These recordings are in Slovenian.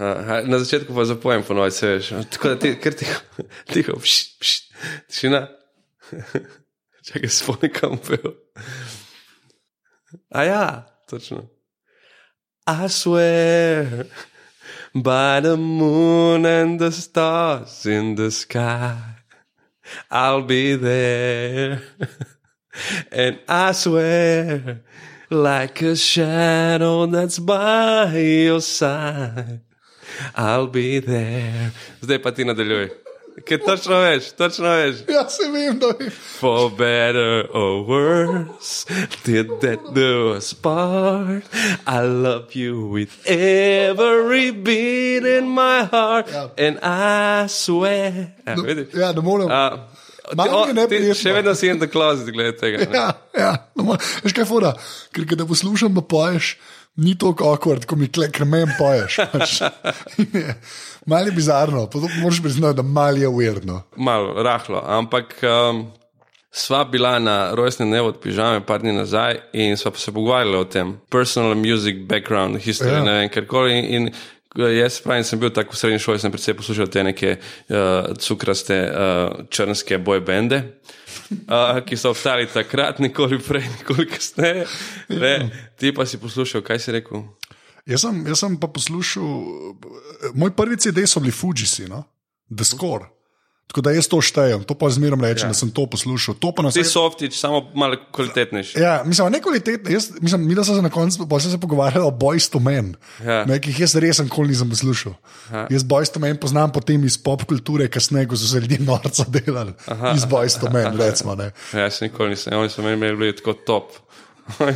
Aha, na začetku pa zapojem ponoviti, se veš. Tako da ti, ker tiho, tiho, pš, pš, tišina. Čakaj, spomni kam pel. A ja, točno. I swear by the moon and the stars in the sky, I'll be there. And I swear, like a shadow that's by your side, I'll be there. Zdaj pa ti nadaljuj. Ker točno veš, točno veš. Ja, se vem, da je. For better or worse, did that do us part? I love you with every beat in my heart, Ja. and I swear. Ja, vidiš? Ja, ne morem. A, Malo ti neprijetno. še vedno si in the closet, glede tega. ne? Ja, ja. No, veš kaj, fora, ker te poslušam, pa poješ, ni tako awkward, ko mi meni poješ. Pač. Malo je bizarno, pa moraš priznati, da malo je uverno. Malo rahlo, ampak um, sva bila na rojstni dnevu od pižame par dni nazaj in sva se pogovarjali o tem. Personal music background, history, Ja. ja. ne vem, kar koli. In, in jaz pravim, sem bil tako v srednji šoli, sem predvsej poslušal te neke uh, cukraste uh, črnske boy bende. Uh, ki so obstali takrat, nikoli prej, nikoli kasneje. Ne, ti pa si poslušal, kaj si rekel? Jaz sem, jaz sem pa poslušal, moj prvi CD so bili Fujisi, no? The Score. Tako da jaz to štejem, to pa zmeraj rečem, ja. da sem to poslušal. To pa na Ti softič, samo malo kvalitetnejši. Ja, mislim, ne kvalitetno. Jaz, mislim, mi da smo se na koncu sem se pogovarjali o Boys to Men, Ja. ne, ki jih jaz res nikoli nisem poslušal. Jaz Boys to Men poznam potem iz pop kulture, kasneje, ko so se ljudje norca delali. Aha. Iz Boys to Men, recimo. Ne. Ja, jaz nikoli nisem, oni so meni imeli tako top.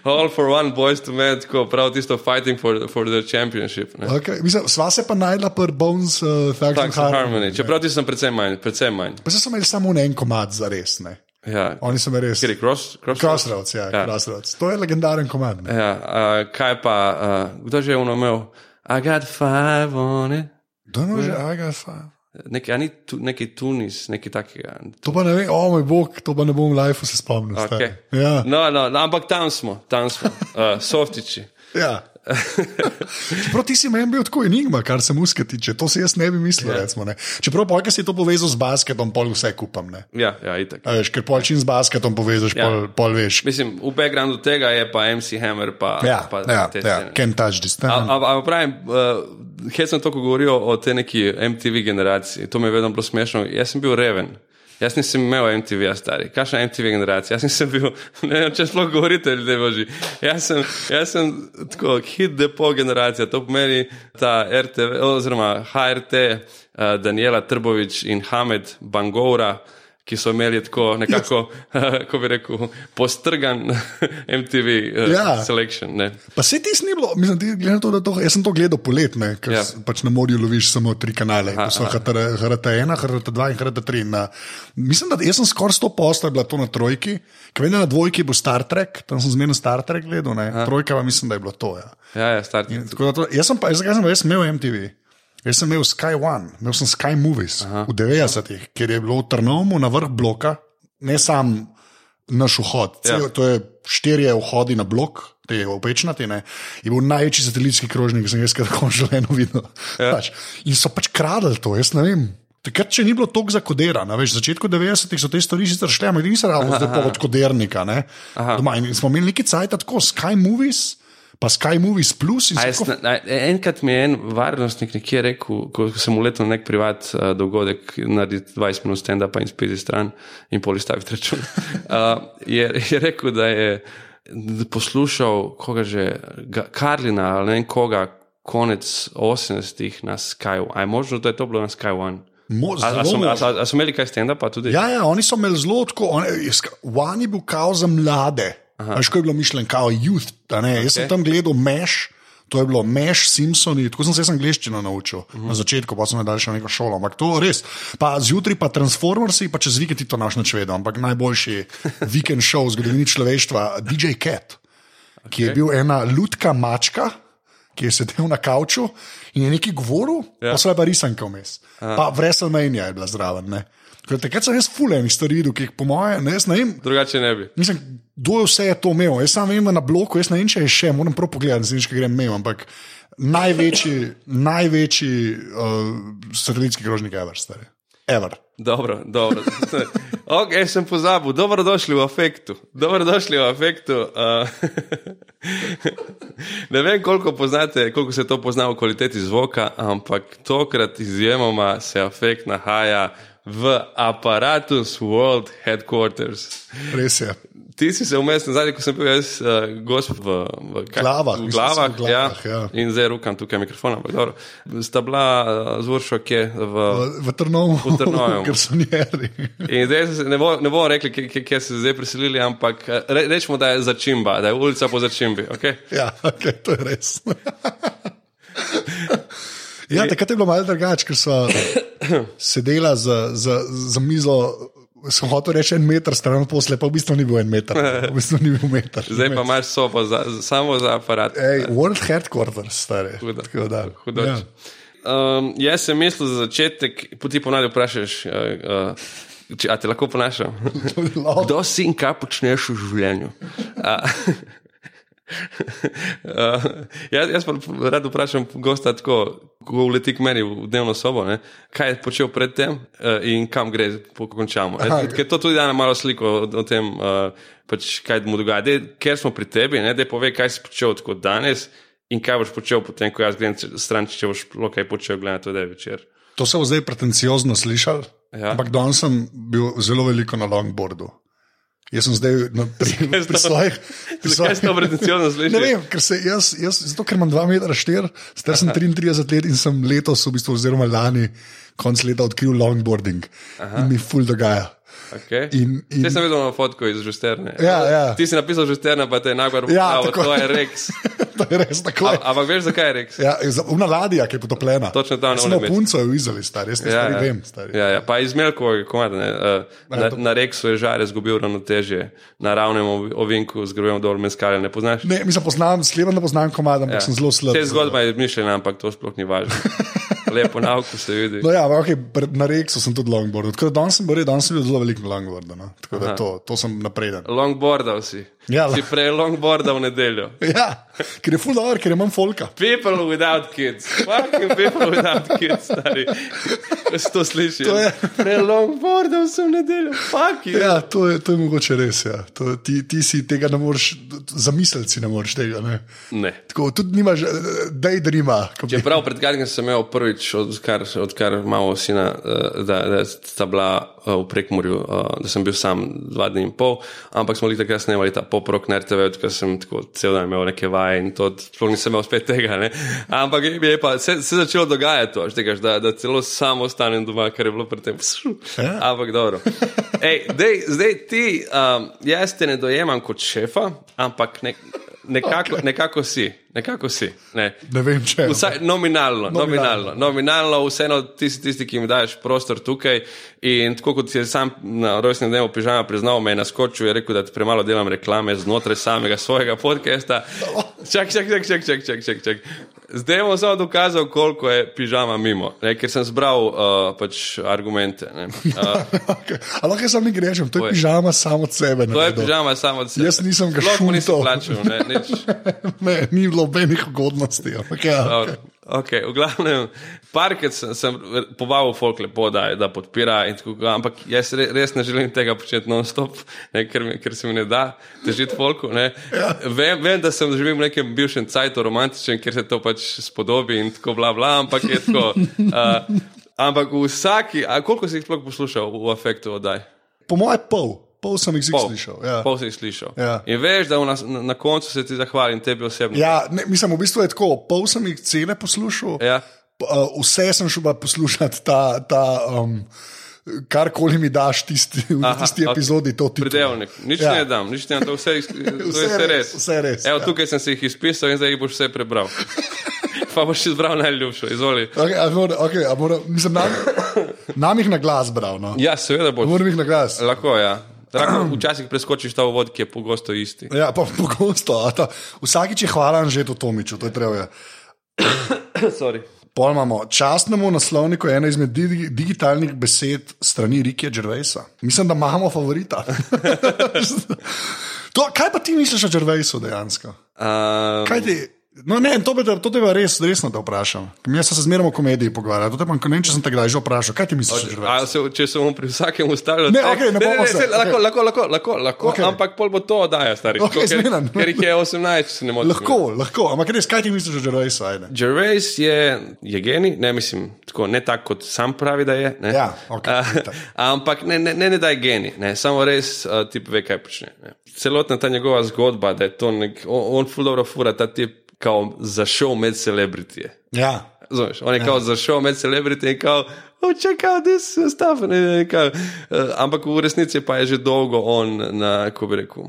All for one boys to men, tako prav tisto fighting for, for the championship. ne. Okay. Mislim, sva se pa najdla pri Bones uh, for Harmony. Harmony. Čeprav ti sem predvsem manj, predvsem manj. Pa se so imeli samo en komad za res. Ne. Ja. Oni so me res. Kjer je cross, cross, Crossroads, ja, Ja. Crossroads. To je legendaren komad. Ne. Ja, uh, kaj pa, uh, kdo že je ono imel? I got five on it. To je že, I got five. Neki, a ni tu, neki Tunis, neki takega. To pa ne vem, o moj bog, to pa ne bom v life se spomnil. stari. Okay. Ja. No, no, no, ampak tam smo, tam smo, uh, softiči. Ja. Čeprav ti si meni bil tako enigma, kar se muske tiče, to si jaz ne bi mislil. Ja. Recimo, ne. Čeprav pojka si to povezal z basketom, pol vse kupam. Ne. Ja, ja, itak. A veš, ker pol čim z basketom povežeš, Ja. pol, pol veš. Mislim, v backgroundu tega je pa MC Hammer, pa, Ja, pa ja, te ja, scene. can touch this. Ampak pravim, uh, jaz sem toliko govoril o tej neki MTV generaciji, to mi je vedno bilo smešno. Jaz sem bil reven. Jaz nisem imel MTV, stari. Kakšna MTV generacija? Jaz nisem bil, ne vem, če sploh govorite, ljudje božji. Jaz sem, jaz sem tako hit depo generacija, to pomeni ta RTV, oziroma HRT, uh, Daniela Trbovič in Hamed Bangoura, ki so imeli tako nekako, kako bi rekel, postrgan MTV uh, Ja. selection. Ne? Pa se ti ni bilo, mislim, ti, glede na to, da to, jaz sem to gledal poletne, ker Ja. pač na morju loviš samo tri kanale, to so HRT1, HRT2 in HRT3. Na, mislim, da jaz sem skoraj 100 posto bila to na trojki, ker vem, da na dvojki bo Star Trek, tam sem zmerno Star Trek gledal, ne, trojka pa mislim, da je bilo to. Ja. Ja, ja, da To, jaz sem pa, jaz, zakaj sem pa jaz imel MTV? Jaz sem imel Sky One, imel sem Sky Movies Aha. v 90-ih, ker je bilo v Trnovmu na vrh bloka, ne sam naš vhod, cel, Ja. to je štirje vhodi na blok. Te opečnate, ne, je bil največji satelitski krožnik, ki sem jaz kdaj v življenju videl. Ja. Pač. In so pač kradli to, jaz ne vem. Takrat, če ni bilo tako zakodirano, veš, v začetku 90-ih so te stvari sicer šle, ampak niso ravno zdaj pa od kodernika. ne. Doma, in smo imeli neki cajt tako, Sky Movies, pa Sky Movies Plus in A tako jaz, na, na, enkrat mi je en varnostnik nekje rekel, ko sem uletel na nek privat uh, dogodek, narediti 20 minut stand-upa in spiti stran in polistaviti račun. Uh, je, je rekel, da je poslušal koga že, Karlina ali ne koga, konec 80-ih na Sky. A je možno, da je to bilo na Sky One? Mo, A, a, so, a, a, a so imeli kaj stand-upa tudi? Ja, ja, oni so imeli zelo tako, One je bil kao za mlade. Veš, ko je bilo mišljeno, kao youth. ne. Jaz sem tam gledal Meš, to je bilo Meš, Simpsoni, tako sem se jaz angliščino naučil uh -huh. na začetku, pa sem v neko šolo. Ampak to res. Pa zjutraj pa Transformersi, pa čez vikend ti to naš načvedo, ampak najboljši vikend show v zgodovini človeštva, DJ Cat, okay. ki je bil ena lutka mačka. Ki je sedel na kavču in je nekaj govoril, ja. pa so pa risanke vmes. Pa WrestleMania je bila zraven. ne. Da Takrat sem jaz fulejnih stvari videl, ki jih po mojem, ne, ne vem, Drugače ne bi. Mislim, kdo vse je to imel? Jaz sam vem, da na bloku, jaz ne vem, če je še, moram prav pogledati, zdaj, če grem mimo, ampak največji, največji uh, satelitski krožnik, ever, stari. Ever. Dobro, dobro. Ok, sem pozabil. Dobrodošli v afektu. Dobrodošli v afektu. Uh, ne vem, koliko, poznate, koliko se to pozna v kvaliteti zvoka, ampak tokrat izjemoma se afekt nahaja v aparatus World Headquarters. Res je. Ti si se vmes, nazadnje, ko sem bil jaz, uh, gost v, v, kaj, Glavah, v glavah, v glavah, ja. In zdaj rukam tukaj mikrofon. ampak dobro. Sta bila uh, z Uršo, ki je v. V, v Trnovu, V Trnovem. ker so njeri. In zdaj se, ne, bo, ne bomo rekli, kje se zdaj preselili, ampak eh, re, rečemo, da je začimba, da je ulica po začimbi. Okay? Ja, okay, to je res. ja, takrat je bilo malo drugače, ker so sedela za, za, za mizo. Sem hotel reči en meter stran, posle pa v bistvu ni bil en meter. V bistvu ni bil meter. Zdaj pa imaš sobo za, samo za aparat. Ej, World Headquarters, stari. Hudo. Tako da, Hudoč. ja. Um, jaz sem mislil za začetek, ti ponavadi vprašaš, uh, uh, če, a te lahko ponašam. Kdo si in kaj počneš v življenju? A, uh, jaz, jaz pa rad vprašam gosta tako, ko uleti k meni v dnevno sobo, ne, kaj je počel predtem uh, in kam gre, po končamo. Aha. Ker to tudi da nam malo sliko o, o tem, uh, pač, kaj mu dogaja. Dej, ker smo pri tebi, da povej, kaj si počel tako danes. In kaj boš počel potem, ko jaz grem stran, če boš kaj počel, gledaj to, da je večer. To se bo zdaj pretenciozno slišal, Ja. ampak danes sem bil zelo veliko na longboardu. Jaz sem zdaj na, pri, pri svojih. Zakaj si to pretenciozno slišiš? Ne vem, ker jaz, jaz zato ker imam 2,4 m, star sem 33 let in sem letos, v bistvu, oziroma lani, konc leta odkril longboarding Aha. in mi ful dogaja. Okay. In- in- Te sem videl na fotko iz Žusterne. Ja, ja. Ti si napisal Žusterne, pa te je najbolj Ja, prav, tako. to je Rex. to je res tako. Ampak veš, zakaj je Rex? Ja, Una ladja, ki je potopljena. Točno tam, na Samo punco je Izoli, stari, jaz te stvari vem. Stari. Ja, ja. Pa iz Melkovega komada. ne, Uh, na, na Rexu je žar izgubil ravnotežje, na ravnem ov- ovinku z grobem dol meskale. Ne poznaš? Ne, mislim, poznam, sleven, da poznam komad, ampak ja. sem zelo slab. Te zgodba je izmišljena, ampak to sploh ni važno. Lepo na oko se vidi. No, ja, okay, na Reksu sem tudi longboard. Tako da danes sem bil, danes sem bil zelo velik na longboardu. No? Tako da to, to sem napreden. Longboardal si. Ja, si prej longboardal v nedeljo. Ja, ker je full dobro, ker imam folka. People without kids. Fucking people without kids, stari. Jaz to slišim. To je- Prej longboardal sem v nedeljo. Fuck you. Ja, to je, to je mogoče res. Ja. To, ti, ti si tega ne moreš, zamisliti si ne moreš tega. Ne? Ne. Tako, tudi nimaš, daydreama. Čeprav pred kratkim sem imel prvič, odkar, odkar imamo sina, eh, da, da sta bila eh, v prekmorju, eh, da sem bil sam dva dni in pol, ampak smo bili takrat snemali ta poprok na RTV, odkar sem tako cel dan imel neke vaje in to sploh nisem imel spet tega. Ne? Ampak je pa se, se začelo dogajati to, štekaš, da, da celo samo ostanem doma, kar je bilo predtem. Ja. Ampak dobro. Ej, dej, zdaj ti, um, jaz te ne dojemam kot šefa, ampak ne, nekako, okay. nekako si. Nekako si. Ne. Ne vem, če je. Vsaj nominalno, nominalno, Nominalno. nominalno, vseeno ti si tisti, ki mi daš prostor tukaj. In tako kot je sam na rojstnem dnevu pižama priznal, me je naskočil in rekel, da premalo delam reklame znotraj samega svojega podcasta. Čak, čak, čak, čak, čak, čak, čak, čak. Zdaj bom samo dokazal, koliko je pižama mimo, ne, ker sem zbral uh, pač argumente. Ne. Uh, Okay. Ali lahko jaz sam nekaj rečem, to je Povej. pižama samo od sebe. to je pižama samo od sebe. Jaz nisem ga mu nisem plačal, ne, nič. ne, ni bilo nobenih ugodnosti. Ja, Dobro, Okay, v glavnem, parkrat sem, sem povabil folk lepo, da, da podpira, in tako, ampak jaz re, res ne želim tega početi non-stop, ker, ker se mi ne da težiti folku. ne. Vem, vem, da sem živim v nekem bivšem cajtu romantičen, ker se to pač spodobi in tako bla bla, ampak je tako. Uh, ampak v vsaki, a koliko si jih sploh poslušal v afektu oddaj? Po mojem, pol, pol sem jih Pol. slišal. Ja. Pol si jih slišal. Ja. In veš, da v nas, na, na koncu se ti zahvalim tebi osebno. Ja, ne, mislim, v bistvu je tako, pol sem jih cele poslušal, Ja. uh, vse sem šel pa poslušati, ta, ta, um, karkoli mi daš tisti, v Aha, tisti ok. epizodi, to ti Predelnik, nič Ja. ne dam, nič ne dam, to vse, to je Vse vse res, vse res, Evo, ja. tukaj sem si jih izpisal in zdaj jih boš vse prebral. pa boš izbral najljubšo, izvoli. Okay, mora, okay, mora, mislim, nam, nam jih na glas bral. No. Ja, seveda boš. Moram jih na glas. Lahko, ja. Lahko včasih preskočiš ta uvod, ki je pogosto isti. Ja, pa pogosto. ta- Vsakič je hvala Anžetu Tomiču, to je treba. Pol imamo častnemu naslovniku ena izmed digi, digitalnih besed strani Rikija Gervaisa. Mislim, da imamo favorita. to, kaj pa ti misliš o Gervaisu dejansko? Um, Kaj ti, No, ne, to bi to pa res, resno te vprašam. Sem se zmeraj o komediji pogovarjal. To te ne če sem te kdaj že vprašal. Kaj ti misliš? že A se, če se bomo pri vsakem ustavili, Ne, okej, ne bomo se, lahko, okej. lahko, lahko, lahko, lahko Okej. ampak pol bo to oddaja, stari. Okej, ker, zmeram. ker jih je 18, če se ne motim. Lahko, lahko. Ampak res, kaj ti misliš o? Ajde. Gervais je, je genij, ne mislim, tako, ne tako, kot sam pravi, da je. Ne? Ja, A, itak. ampak ne, ne, ne, ne da je genij, ne? samo res uh, tip ve, kaj počne. Ne? Celotna ta njegova zgodba, da je to nek, on, on ful dobro fura ta tip, kao zašel med celebritije. Ja. Razumeš, on je kao zašel med celebrity in kao, oh, check out this stuff. Ne, ne, kao, uh, ampak v resnici pa je že dolgo on na, kako bi rekel,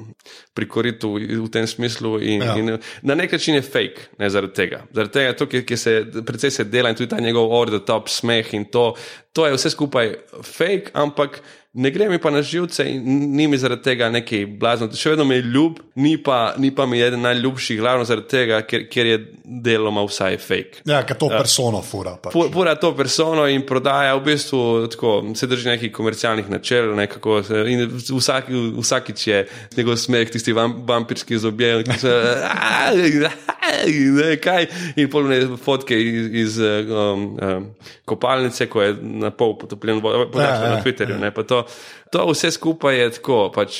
pri koritu v tem smislu in, Ja. ja. in na nek način je fake, ne zaradi tega. Zaradi tega, to, ki, ki se precej se dela in tudi ta njegov over the top smeh in to, to je vse skupaj fake, ampak ne gre mi pa na živce in ni mi zaradi tega nekaj blazno. Še vedno mi je ljub, ni pa, ni pa mi eden najljubših, glavno zaradi tega, ker, ker je deloma vsaj fake. Ja, ker to persono fura. Pač. Pu- Pura to persono in prodaja v bistvu tako, se drži nekih komercialnih načel. Nekako, se- in vsak, vsakič je njegov smeh, tisti vam, vampirski zobje, ki se. Ne, kaj, in polne fotke iz, iz um, um, kopalnice, ko je na pol potopljen Ja, ja, na Twitterju. Ne, pa to, to vse skupaj je tako, pač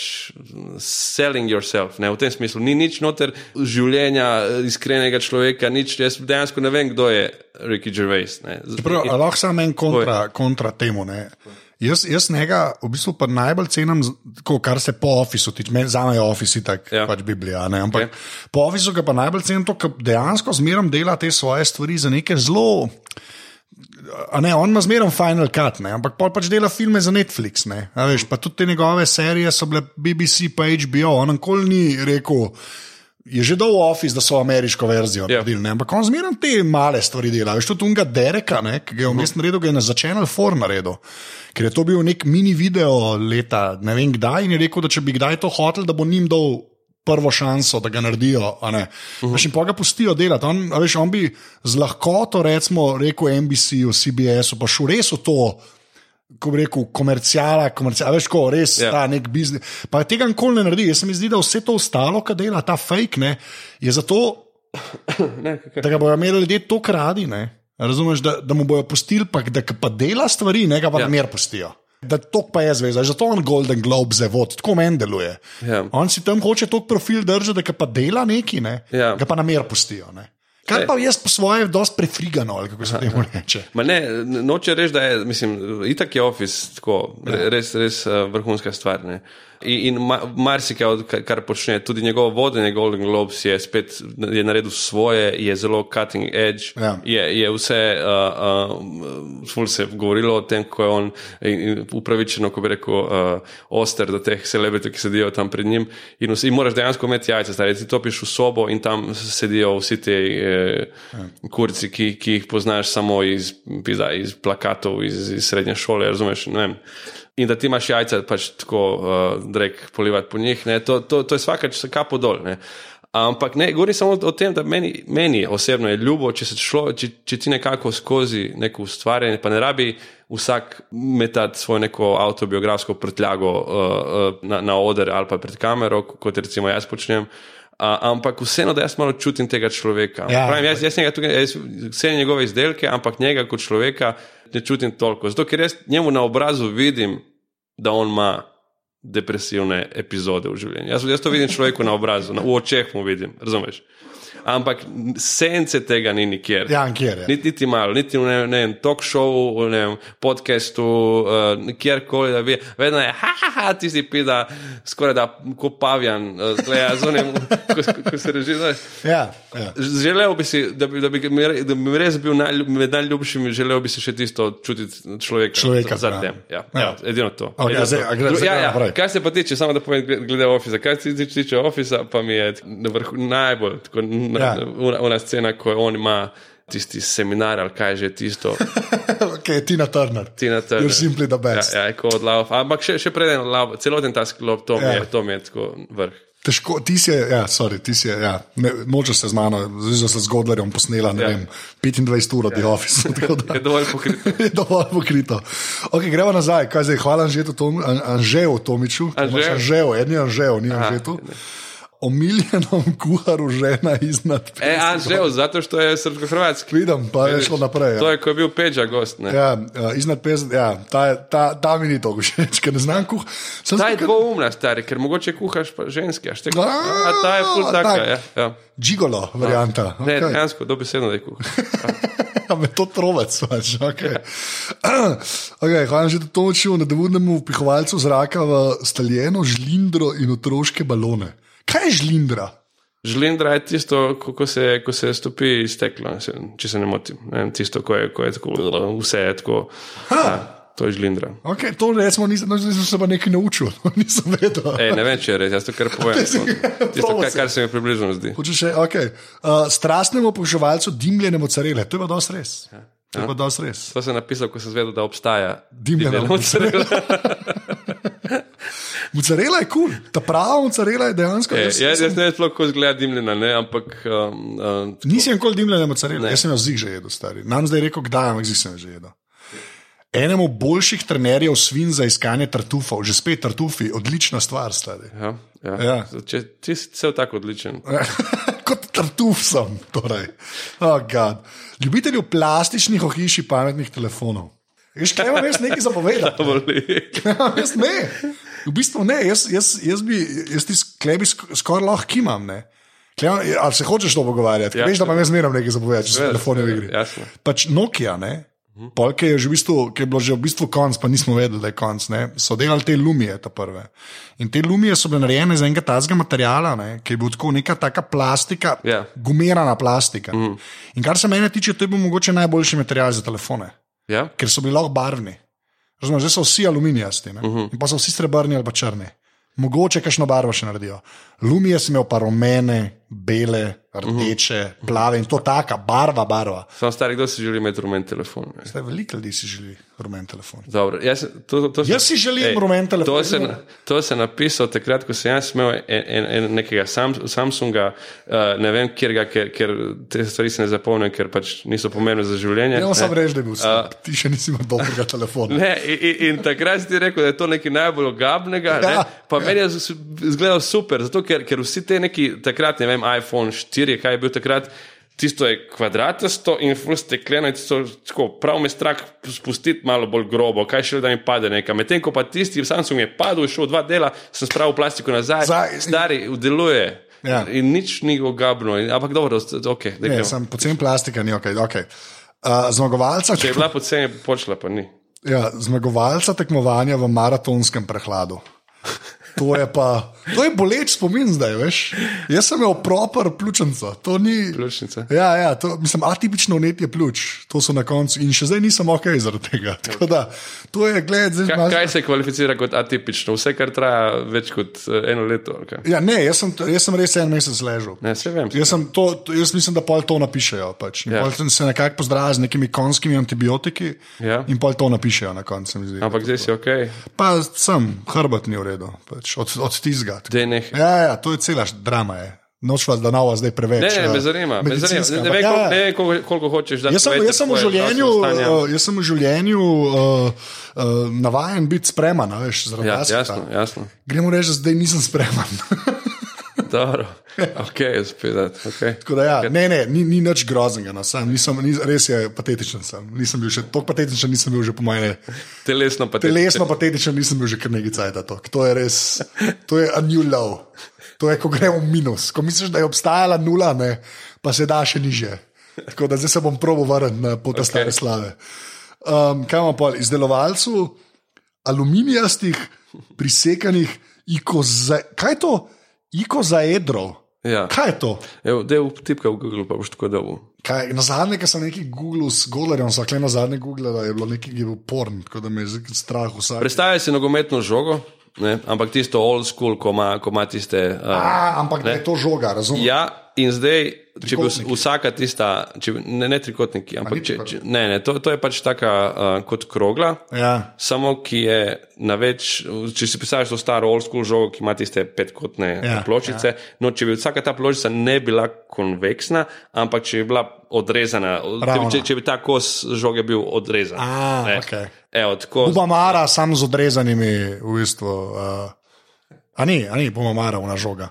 selling yourself, ne, v tem smislu. Ni nič noter življenja eh, iskrenega človeka, nič. Jaz dejansko ne vem, kdo je Ricky Gervais. Ne. Prav, a lahko samo en kontra, kontra temu. Ne. Jaz, jaz njega v bistvu pa najbolj cenim, tako, kar se po ofisu tiče. Za me je ofis tako ja. Ja. pač Biblija. Ne? Ampak okay. Okej. po ofisu ga pa najbolj cenim to, ker dejansko zmeram dela te svoje stvari za neke zelo. A Ne, on ima zmeraj Final Cut, ne, ampak pol pač dela filme za Netflix. Veš, pa tudi te njegove serije so bile BBC, pa HBO, on nikoli ni rekel. Je že dal v Office, da so ameriško verzijo Ja. naredili, ne? ampak on zmeraj te male stvari dela. Veš, tudi unga Dereka, ne? ki ga je vmes naredil, ga je na začenjal for naredil. Ker je to bil nek mini video leta, ne vem kdaj, in je rekel, da če bi kdaj to hotel, da bo njim dal prvo šanso, da ga naredijo. ne. Veš, in pa ga pustijo delati. On, veš, on bi z lahkoto, recimo, rekel NBC-u, CBS-u, pa šel res v to. Ko bi rekel, komercijala, komercijala, veš, ko res ja. Ja. ta nek biznis. Pa tega nikoli ne naredi. Jaz se mi zdi, da vse to ostalo, kar dela ta fake, ne, je zato, Ne, da ga bodo imeli ljudje to kradi. Ne? Razumeš, da, da mu bojo pustili, pa, da pa dela stvari, ne ga pa ja. Ja. na mir pustijo. Da to pa je zvezda, zato on Golden Globe za vod, tako meni deluje. Ja. On si tam hoče tok profil držati, da pa dela neki, ne, Ja. ga pa na mir pustijo. Ne. Kar pa jaz po svoje dosti prefrigano, kako se temu reče. Ma ne, noče reči, da je, mislim, itak je Office tako, Ja. res, res uh, vrhunska stvar. Ne. In, in ma, marsikaj, od ka- kar počne, tudi njegovo vodenje Golden Globes je spet je naredil svoje, je zelo cutting edge. Ja. Je, je vse, uh, uh, ful se je govorilo o tem, ko je on in, in upravičeno, ko bi rekel, uh, oster do teh celebrity, ki sedijo tam pred njim. In, vsi, in moraš dejansko imeti jajca, stari, ti topiš v sobo in tam sedijo vsi ti eh, kurci, ki, ki jih poznaš samo iz, pizda, iz plakatov, iz, iz srednje šole, razumeš? Ne vem. In da ti imaš jajca, pač tako uh, drek polivati po njih, to, to, to je vsakač kapo dol. Ne. Ampak ne, govorim samo o tem, da meni, meni osebno je ljubo, če, se šlo, če, če ti nekako skozi neko ustvarjanje, pa ne rabi vsak metati svojo neko avtobiografsko prtljago uh, uh, na, na oder ali pa pred kamero, kot recimo jaz počnem. Ampak vseeno, da jaz malo čutim tega človeka. Ja. Pravim, jaz, jaz, njega tukaj, jaz vse njegove izdelke, ampak njega kot človeka ne čutim toliko. Zato, ker jaz njemu na obrazu vidim, da on ima depresivne epizode v življenju. Jaz, jaz to vidim človeku na obrazu, na, v očeh mu vidim, razumeš? Ampak sence tega ni nikjer. Ja, kjer je. Niti, niti malo, niti v ne, ne talk show, v ne vem, podcastu, uh, kjerkoli, da bi, vedno je, ha, ha, ha, ti si pida, skoraj da kot pavjan, uh, gleda, zunem, ko, ko, ko se reži. znaš. Ja, ja. Želel bi si, da bi, da bi, da bi mi res bil najljub, med najljubšimi, želel bi si še tisto čutiti človeka. Človeka, za ja. Ja, Ja. ja. edino to. Ok, edino zdaj, to. gre- zdaj ja, ja. naprej. Kar se pa tiče, samo da povem, glede- ofisa, kar se tiče- ofisa, pa mi je na vrhu najbolj, tako, Ja. ona, ona scena, ko on ima tisti seminar ali kaj že tisto. okay, Tina Turner. Tina Turner. You're simply the best. Ja, ja, ko od lav. Ampak še, še preden lav, celoten ta sklop, to Ja. je, to je tako vrh. Težko, ti si, ja, sorry, ti si, ja, moče se z mano, zdaj se z Godlerjem posnela, ne ja. Vem, 25 ur od ja. Office. tako da- Je dovolj pokrito. Je dovolj pokrito. Okay, gremo nazaj, kaj zdaj, hvala Anžetu, Tom, An- Anžeju Tomiču. Anžeju. Anžeju, edni Anžeju, ni Anžetu. Omiljenom kuharu žena iznad E, a, žel, zato što je srpsko-hrvatski. Vidim, pa je šlo naprej. To Ja. je ko je bil Peđa gost. Ne? Ja, iznad 50, ja, ta, ta, ta mi ni to všeč, ker ne znam kuhati. Ta je tukaj- dvoumna, stari, ker mogoče kuhaš pa ženski. A, štek, A, a ta je ful taka. tak. Ja, ja. Gigolo varianta. Ne, Okay. dejansko, dobesedno da je kuhaš. Me to trovec, pač. Okay. okay, hvala že, da to učil nedovodnemu vpihovalcu zraka v staljeno žlindro in otroške balone. Kaj je žlindra? Žlindra je tisto, ko, se, ko se stopi iz stekla, se, če se ne motim. Ne, tisto, ko je, ko je tako, vse je tako. Ja, to je žlindra. Okay, to recimo, nisem, no, nisem se pa nekaj naučil, nisem vedel. Ej, ne vem, če je res, jaz to kar povem. si- Tisto, kar, kar se mi približno zdi. Še, okay. uh, strastnemu poževalcu dimljene mocarele, to je pa dosti res. To je pa dosti res. To sem napisal, ko sem zvedel, da obstaja Dimljena dimljena mozzarella. Je kul, cool. ta prava mocarela je dejansko. Ej, jaz- Jaz, jaz ne sploh, kako izgleda dimljena, ne, ampak um, um, Nisem nikoli dimljene mocarele, jaz sem jo zig že jedel, stari. Nam zdaj rekel, kdaj, ampak zig sem že jedel. Enemu boljših trenerjev svin za iskanje tartufov, že spet tartufi, odlična stvar, stari. ja, ja. Ja. Če, ti si cel tako odličen. Kot tartuf sem. Torej. Oh, God. Ljubitelju plastičnih ohišij pametnih telefonov. Veš, kaj imam jaz nekaj zapovedati? Boli. Ja, jaz ne. V bistvu ne, jaz, jaz, jaz bi, jaz ti sklebi skoraj lahko kimam. Ne. Klema, ali se hočeš to pogovarjati? Ja, Ja, Veš, da pa jaz zmeram nekaj zapovedati, če se Seveda, telefon v igri. jasno. Pač Nokia, ne. Polk je, v bistvu, je bilo že v bistvu konc, pa nismo vedeli, da je konc. Ne? So delali te lumije, ta prve. In te lumije so bile narejene iz enega tazga materiala, ne? ki je bil tako neka taka plastika, Ja. gumirana plastika. Mm. In kar se mene tiče, to je bil mogoče najboljši material za telefone Ja? ker so bili lahko barvni. Razumeš, zdaj so vsi aluminijasti, uh -huh. in pa so vsi srebrni ali pa črni. Mogoče kakšno barvo še naredijo. Lumije sem imel pa rumene, bele, rdeče, uh -huh. plave in to taka, barva, barva. Sam stari, kdo si želi imeti rumen telefon? Ne? Zdaj, veliko ljudi si želi rumen telefon. Dobro, jaz, to, to sem- Jaz si želim rumen telefon. To sem, to sem napisal takrat, ko sem jaz imel en, en, en, nekega Sam, Samsunga, uh, ne vem, kjer ga, ker, ker te stvari se ne zapomnim, ker pač niso pomembne za življenje. Ne, on ne. sam reče, da je bil slab. Ti še nisi imel dobrega telefona. Ne, in, in, takrat si ti rekel, da je to nekaj najbolj ogabnega. Ja. Ja. Pa meni je z- izgledal super, zato ker, ker vsi te neki, takrat ne vem, iPhone 4, kaj je bil takrat. Tisto je kvadratasto in ful stekleno, in tisto, tako, prav me strah spustiti malo bolj grobo, kaj še da mi pade nekam. Medtem ko pa tisti Samsung je padel, šel dva dela, sem spravil plastiko nazaj, Zdaj- stari, deluje. Ja. In nič ni ogabno, in, ampak dobro, ok. Ne, sem pocen plastika, ni ok. okay. Uh, zmagovalca, Če je bila poceni, počela pa ni. ja, zmagovalca tekmovanja v maratonskem prehladu. To je pa, to je boleč spomin zdaj, veš. Jaz sem imel proper pljučnico, to ni. Pljučnica. Ja, ja, to, mislim, atipično vnetje pljuč, to so na koncu in še zdaj nisem ok zaradi tega. Tako da, to je, gled, zdaj Kaj, malo- kaj se kvalificira kot atipično? Vse, kar traja več kot eh, eno leto. Ja, ne, jaz sem, jaz sem res en mesec ležal. Ne, vse vem. Jaz, sem to, jaz mislim, da pol to napišejo. Pač. Ja. Ja. Pol se nekako pozdravijo z nekimi konskimi antibiotiki Ja. in pol to napišejo na koncu. se. Ampak zdaj si ok, Pa sem, hrbet ni v redu, pač, od, od tizga. da. Ja, ja, to je cela drama. Je. Noč vas, da nova zdaj preveč. Ne, ne, me eh, zanima. Me zanima. Ne, ne, ja, koliko, ja. ne vem, koliko, koliko hočeš dati. Jaz sem, jaz sem v življenju, jaz sem v življenju uh, uh, navaden biti spreman, veš, zaradi Ja, basketa. jasno, jasno. Gremo reči, da zdaj nisem spreman. Dobro. Ok, spet. Okay. Tako da, ja, ne, ne, ni, ni nič groznega, no, sam, nisem, ni, res je patetičen. Sem. Nisem bil še tako patetičen, nisem bil že po mojem. Telesno pa Telesno patetičen nisem bil že kar nekaj cajt. To. to je res, to je a new low. To je, ko gremo v minus. Ko misliš, da je obstajala nula, ne, pa se da še niže. Tako da zdaj se bom probo vrniti na pot okay. stare slave. Um, kaj imamo pa izdelovalcu aluminijastih, prisekanih ikoza, kaj je to? Ikozaedrov. Ja. Kaj je to? Evo, Dej vtipka v Google, pa boš tako dolgo. Kaj, na zadnje, ko sem nekaj googlil s Golarjem, so na zadnje googlali, je bilo nekaj, ki je bil porn, tako da me je zdaj strah vsak. Predstavljaj si nogometno žogo, ne? ampak tisto old school, ko ima, ko ima tiste. Uh, A, ampak da je to žoga, razumem? Ja, in zdaj, če bi vsaka tista, če, bi- ne, ne trikotniki, ampak če, če, ne, ne, to, to je pač taka uh, kot krogla, Ja. samo ki je na več. Če si predstavljaš to staro old school žogo, ki ima tiste petkotne ja, pločice, ja. no, če bi vsaka ta pločica ne bila konveksna, ampak če bi bila odrezana, če, če bi ta kos žoge bil odrezan. A, ne. okej. Evo, tako, Bumamara, sam z odrezanimi, v bistvu. Uh, a ni, a ni, bumamara, una žoga.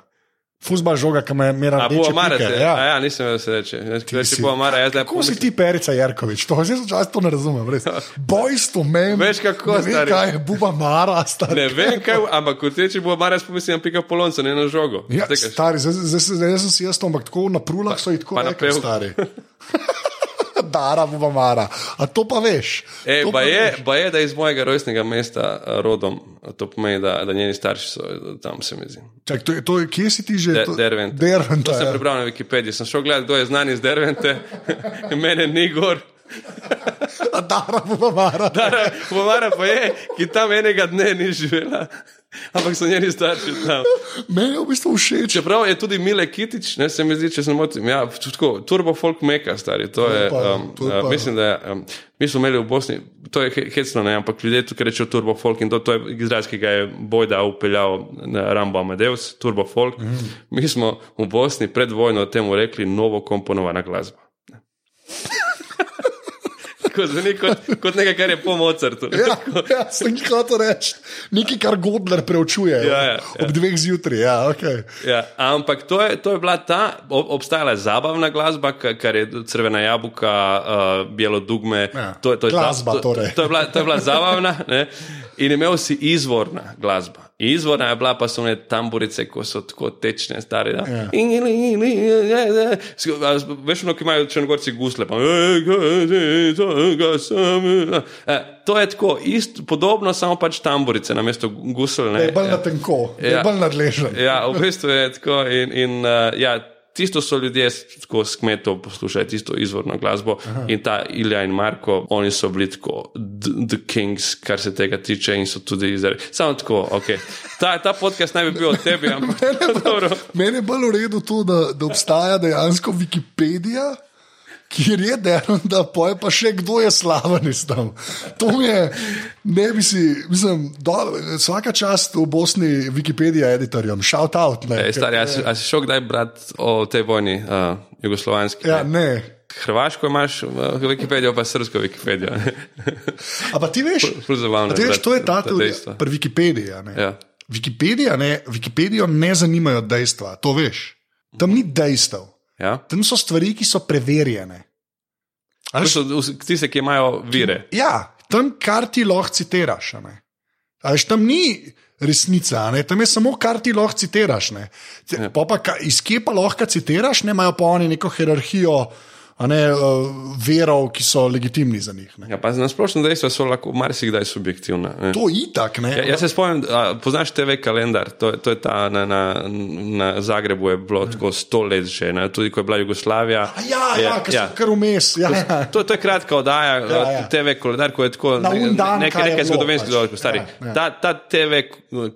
Fuzbal žoga, ki me je mera A bo Amara, ja. ja. ja, nisem vedel, se reče. Če si- bo Amara, jaz zdaj Kako si ti, Perica Jarkovič? To, zdaj čas to ne razumem. res. Bojstvo meni. Veš, kako, ne vem, stari. kaj je Buba Mara, stari. Ne vem, kaj, ampak kot reči, bo Amara, spomislim, pika polonca, ne na žogo. Ja, Zdaj, kaj- stari, zdaj, sem si jaz to, ampak tako na prulah so jih tako pa rekli, stari. Dara, Buba Mara. A to pa veš. E, To pa, pa je, veš. pa je, da iz mojega rojstnega mesta rodom, to pomeni, da, da njeni starši so tam, se mi zdi. Čak, to, je- to, je- kje si ti že? De, To- Dervent. Dervent, To sem ja. prebral na Wikipediji. Sem šel gledati, kdo je znan iz Dervente, mene ni gor. Dara, Buba Mara. Pomara pa je, ki tam enega dne ni živela, ampak so njeni starši tam. Meni je v bistvu všeč. Čeprav je tudi Mile Kitič, ne se mi zdi, če se motim, ja, tako, turbo folk meka, stari. To je, pa, um, to je uh, mislim, da je, um, mi smo imeli v Bosni, to je he- hecno, ne, ampak ljudje tukaj rečejo turbo folk in to, to je izraz, ki ga je Bojda upeljal na Rambo Amadeus, turbo folk. Mm. Mi smo v Bosni pred vojno temu rekli novo komponovana glasba. Tako zveni kot, kot nekaj, kar je po Mozartu. Ja, ja, sem jih hotel reči. Nekaj, kar Godler preučuje Ja, ja, ja. ob dveh zjutraj. Ja, okay. Ja, ampak to je, to je bila ta, ob- obstajala je zabavna glasba, ka- kar je crvena jabuka, uh, bielo dugme. Ja, to, je- to je ta- glasba to, torej. To je bila, to je bila zabavna ne? in imel si izvorna glasba. Izvorna je bila pa so one tamburice, ko so tako tečne, stare. Da? Ja. Ja. Veš, ono, ki imajo črnogorci gusle. Pa, e, to je tako, ist, podobno, samo pač tamburice na mesto gusel. Ne? Je bolj na tenko, je Ja. bolj nadležen. Ja, v bistvu je tako. In, in, uh, ja, tisto so ljudje tako s kmetov poslušali, tisto izvorno glasbo. Aha. In ta Ilja in Marko, oni so bili tako, the, kings, kar se tega tiče, in so tudi izdelali. Samo tako, ok. Ta, ta podcast naj bi bil o tebi, ampak dobro. Meni je bolj v redu to, da, da obstaja dejansko Wikipedija. Kjer je dejan, da poje pa še kdo je slaven iz tam. To mi je, ne bi si, mislim, do, vsaka čast v Bosni Wikipedija editorjem, shout out. Ne, Ej, stari, a, si, a si šel kdaj brati o tej vojni, uh, jugoslovanski? ja, ne. Hrvaško imaš Wikipedijo, pa srpsko Wikipedijo. A pa ti veš, zabavno ti veš to je ta dejstva. pri Wikipediji. ne. Ja. Wikipedija, ne, Wikipedijo ne zanimajo dejstva, to veš. Tam ni dejstev, Ja? tam so stvari, ki so preverjene. So tiste, ki imajo vire. Ja, tam, kar ti lahko citiraš. a ne. A veš, tam ni resnica, ne? tam je samo, kar ti lahko citiraš. Ja. Pa pa, iz kje pa lahko citiraš, ne imajo pa oni neko hierarhijo ne, uh, verov, ki so legitimni za njih. Ne. Ja, pa na splošno dejstva so lahko marsikdaj subjektivna. Ne? To je itak. Ne? Ja, jaz se spomnim, a, poznaš TV kalendar, to, to je ta na, na, na Zagrebu je bilo tako sto let že, ne? tudi ko je bila Jugoslavija. A Ja, je, ja, ja. kar vmes. Ja, ja. To, to je kratka oddaja, Ja, ja. TV kalendar, ko je tako Na un dan, nekaj, nekaj bilo, zgodovinskih pač. stari. Ja, ja. Ta, ta TV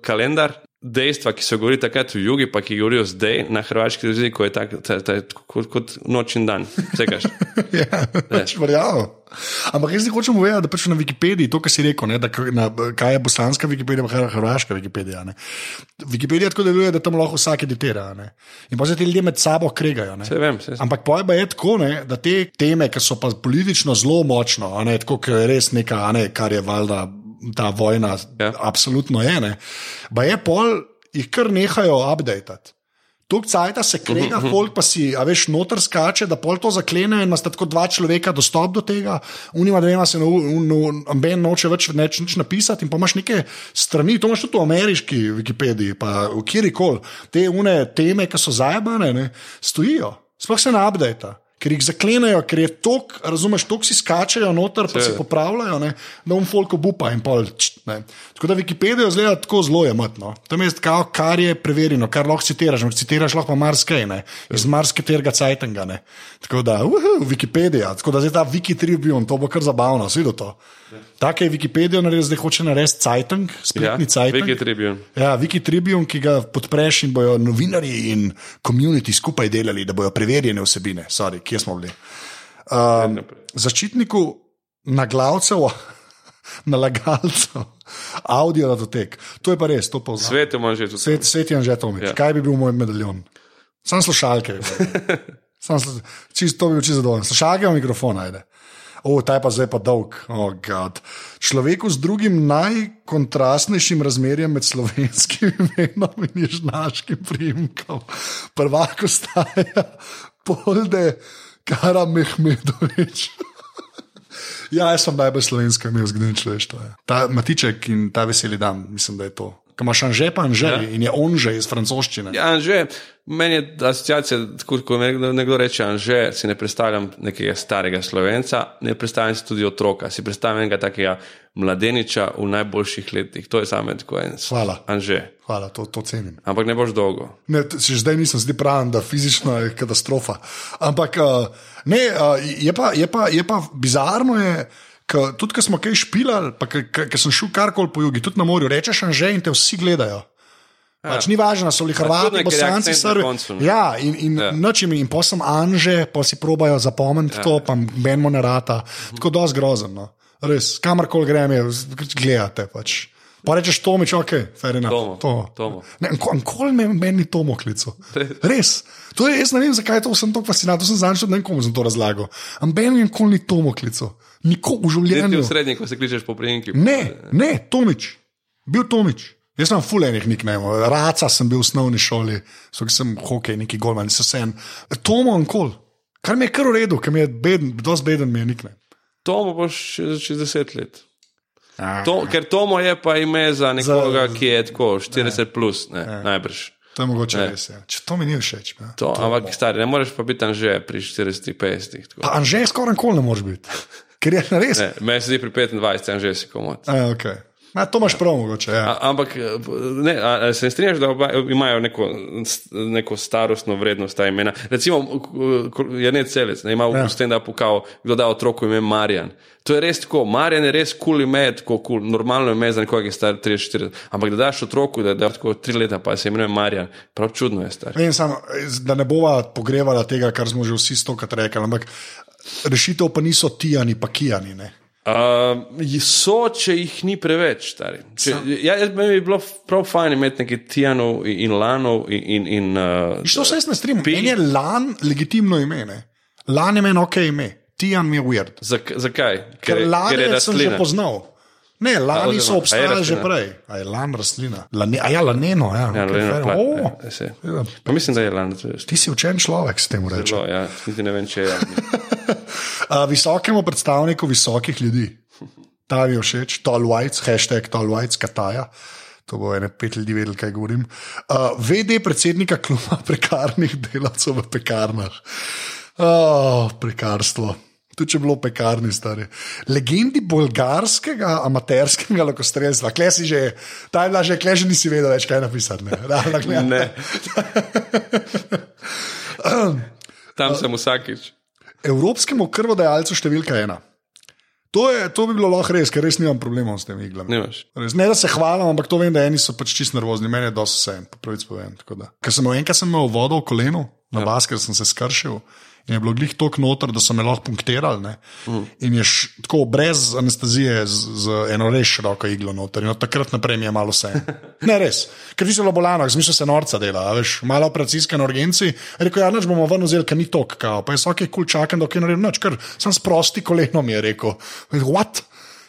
kalendar, dejstva, ki so govorili takrat v jugi, pa ki govorijo zdaj na hrvaški jeziku, je tak, ta, ta, kot, kot noč in dan. Sekaš? ja, pač verjamem. Ampak jaz hočem povedati, da pač na Wikipediji, to, kar si rekel, ne, da, na, kaj je bosanska Wikipedija, kaj je hrvaška Wikipedija. Ne. Wikipedija tako deluje, da tam lahko vsak editira. Ne. In pa se ti ljudje med sabo kregajo. Se vem, se, Ampak pojba je tako, ne, da te teme, ki so pa politično zelo močno, ne, tako, ker je res nekaj, ne, kar je valjda ta vojna, Ja. absolutno je. Ne, pa je pol, jih kar nehajo updatati. Tuk cajta se krega, folk pa si, a veš, noter skače, da pol to zaklene in imate tako dva človeka dostop do tega, unima dvema se no, no, amben noče več neč, nič napisati in pa imaš neke strani, to imaš tudi v ameriški Wikipediji, pa v kjerikoli, te une teme, ki so zajebane, ne, stojijo, sploh se ne updata. Ker jih zaklenejo, ker je tok, razumeš, tok si skačejo noter, pa se popravljajo, ne, da um folk obupa in pol. Čt. Tako da Wikipedijo zgleda tako zelo jematno. Tam je tako, kar je preverjeno, kar lahko citiraš, ampak citiraš lahko marsikaj, ne, iz marsikaternega cajtanga. ne. Tako da, uhu, Wikipedija, tako da zdaj ta Wikitribune, to bo kar zabavno, vsi do to. Tako je Wikipedijo naredil, zdaj hoče narediti cajtang, ja, spletni cajtang. Ja, Wiki Tribune, ki ga podpreš in bojo novinarji in komuniti skupaj delali, da bojo preverjene vsebine. Sorry, kje smo bili? Um, zaščitniku naglavcev, nalagalcev, audio datotek. To je pa res, to pa vse. Svet ima že tudi. Svet, svet je že to. Ja. Ja. Kaj bi bil moj medaljon? Sam slušalke. Sam slu- Čisto to bi bil čisto zadovoljen. Slušalke v mikrofon ajde. O, ta je pa zdaj pa dolg. Oh, God. Človeku z drugim najkontrastnejšim razmerjem med slovenskim imenom in ježnaškim primkom. Prvako staja Polde Kara Mehmedovič. ja, jaz sem najbolj slovenska imel zgodovino človeštva. ja. Ta Matiček in ta veseli dan, mislim, da je to. Ko imaš Anže pa Anže ja. in je on že iz francoščine. Ja, Anže, meni je asociacija, tako ko nekdo, nekdo reče Anže, si ne predstavljam nekega starega slovenca, ne predstavljam si tudi otroka, si predstavljam enega takega mladeniča v najboljših letih. To je zame tako en Hvala. Anže. Hvala, to, to cenim. Ampak ne boš dolgo. Ne, t- še zdaj nisem zdi pravi, da fizično je katastrofa. Ampak uh, ne, uh, je, pa, je, pa, je pa bizarno, je, ka, tudi ko smo kaj špilali, pa ker sem šel karkoli po jugu, tudi na morju, rečeš že in te vsi gledajo. Pač ni važno, so li Hrvati, Bosanci, Srbi. Ja, in, in Ja. ja. nočem in posem Anže, pa si probajo zapomniti ja. to, pa menimo ne rata. Tako dosti grozno. Res, kamorkoli grem, je, gledate. Pač. Pa rečeš Tomič, ok, fair enough. Tomo, To. Tomo. Ne, Nikoli me meni Tomo klical. Res. To je, jaz ne vem, zakaj to sem tako fascinant. To sem zanj ne vem, komu sem to razlagal. Ampak meni nikoli ni Tomo klical. Nikoli v Ti življenju. v srednji, ko se kličeš po prijemki. Ne, ne, Tomič. Bil Tomič. Jaz sem fulejnih niknemo. Raca sem bil v osnovni šoli, so sem hokej, neki golman, se sem. Tomo Ankol. Kar mi je kar v redu, ker mi je beden, dosti beden mi je nikne. Tomo boš čez deset let. To, ker Tomo je pa ime za nekoga, Za- ki je tako 40 plus, ne, najbrž. To je mogoče Ne. res. Ja. Če to mi ni všeč. Ja. To, ampak stari, ne moreš pa biti tam že pri 40-50. tako. Pa Anže skoraj nikoli ne moreš biti. Ker je res. Ne, Meni se zdi pri 25, tam že si komod. A, okay. A, to imaš prav, mogoče. Ja. A- Ampak ne, a, a se ne strinjaš, da oba, imajo neko, neko starostno vrednost ta imena? Recimo, je ne celec, ne ima v Ja. stand-upu kao, kdo da otroku ime Marjan. To je res tako, Marjan je res kul cool ime, tako cool, normalno ime za nekoga, ki je star 30-40. Ampak da daš otroku, da da tako tri leta, pa se imenuje Marjan, prav čudno je star. Vem, sam, da ne bova pogrevala tega, kar smo že vsi stokrat rekli, ampak rešitev pa niso tijani, pa kijani. Ne? Uh, so, če jih ni preveč, stari. Če, ja, meni bi bilo prav fajn imeti nekaj Tijanov in, Lanov in. in, in uh, Što se jaz ne strinjam? Meni je lan legitimno ime. Ne? Lan je meni ok ime, tijan mi je weird. Zak, zakaj? Ker, ker lani je sem že poznal. Ne, lani so obstajali že prej. A je lan rastlina? Lane, a ja, laneno, ja. Ja, okay, Leno, fair. pla, O, ja, ja. Pa mislim, da je Lan. Ti si učen človek, s tem rečem. Ja, niti ne vem, če je. Visokemu predstavniku visokih ljudi. Ta mi je všeč, Tolwajc, hashtag Tolwajc, Kataja. To bo ene pet ljudi vedeli, kaj govorim. Uh, VD predsednika kluba prekarnih delavcev v pekarnah. Oh, prekarstvo. Tudi če je bilo v pekarni, stari. Legendi bolgarskega amaterskega lokostrelstva, kle si že, ta je bila že, kle že nisi vedel več, kaj napisati. Ne, Realno, kle- Ne. Tam sem vsakič. Evropskemu krvodajalcu številka ena. To, je, to bi bilo lahko res, ker res nimam problemov s temi iglami. Res, ne, da se hvalim, ampak to vem, da eni so pač čist nervozni, meni je dosti vse, po pravici povem. Ker sem enkrat imel vodo v kolenu, na ja. bas, ker sem se skršil. In je bilo glih tok noter, da so me lahko punktirali. ne. In je š, tako brez anestezije, z, z eno res široko iglo noter. In od takrat naprej je malo vse. Ne res, ker so bilo bolano, zmišljal se norca dela, a veš, malo operacijske na urgenci. Rekel, ja, noč bomo ven vzeli, ker ni tok, kao. pa je vsak kul čakam, da ok naredim noč, ker sem sprosti koleno, mi je rekel. What?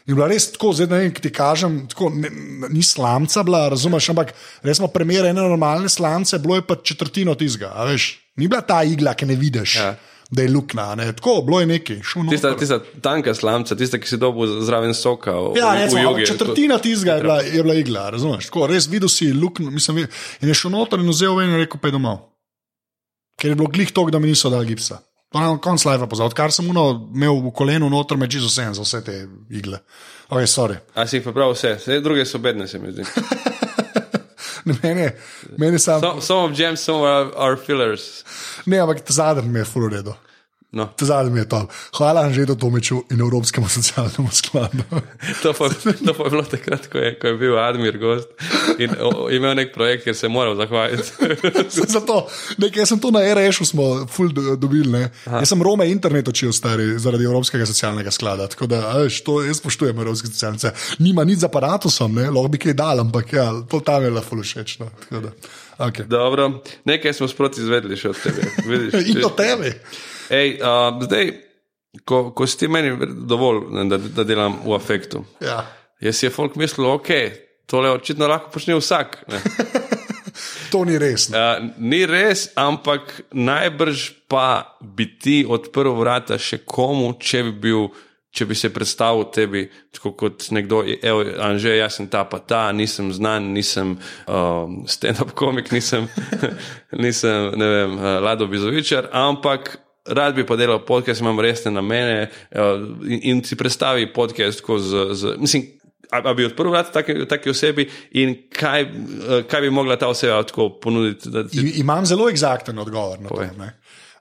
In bila res tako, zdaj ne vem, ki ti kažem, tako, ne, ni slamca bila, razumeš, ampak res smo primerjali ene normalne slamce, bilo je pa četrtino tizga, veš. Ni bila ta igla, ki ne vidiš, Ja. da je luknja, ne. tako, bilo je nekaj. Tista, tista tanka slamca, tista, ki si dobil zraven soka. v- Ja, recimo, jogi. četrtina tizga je bila, je bila igla, razumeš. Tako, res videl si luknjo, mislim, in je šel noter in vzel ven in rekel, pej domov. Ker je bilo glih to, da mi niso dali gipsa. To je konc live pozval, odkar sem uno, imel v kolenu noter, me čisto vse za vse te igle. Ok, sorry. A si jih pa prav vse, vse druge so bedne, se mi zdi. Ne, meni, je- meni sam, Some, some of gems, some are, are fillers. ne, ampak zadnji mi je full redo. No, Ta zadnji mi je to. Hvala Anžetu Tomiču in Evropskemu socialnemu skladu. to, pa, to pa je bilo takrat, ko je, ko je bil Admir gost in o, imel nek projekt, ker se je moral zahvaliti. Zato, nekaj, jaz sem to na REŠ-u smo ful do- dobili. ne. Jaz sem Rome internet učil stari zaradi Evropskega socialnega sklada. Tako da, a veš, to jaz spoštujem Evropske socialne sklade. Nima nič z aparatusom, ne, lahko bi kaj dal, ampak ja, to tam je lahko všeč. No. Tako da, Okay. Dobro, nekaj smo sproti izvedli še od tebe. Vidiš, In do tebe. Ej, uh, zdaj, ko, ko si ti meni dovolj, da, da delam v afektu. Ja. Jaz si je folk mislil, ok, tole očitno lahko počne vsak. Ne. To ni res. ne. Uh, ni res, ampak najbrž pa bi ti odprl vrata še komu, če bi bil. Če bi se predstavil tebi tako kot nekdo, evo, Anže, jaz sem ta pa ta, nisem znan, nisem um, stand-up komik, nisem, nisem ne vem, Lado Bizovičar, ampak rad bi pa delal podcast, imam resne namene in, in si predstavi podcast z, z mislim, a, a bi odprl vrata taki, taki osebi in kaj, uh, kaj bi mogla ta oseba tako ponuditi. Da ti, I- Imam zelo eksakten odgovor na to. Povej. ne.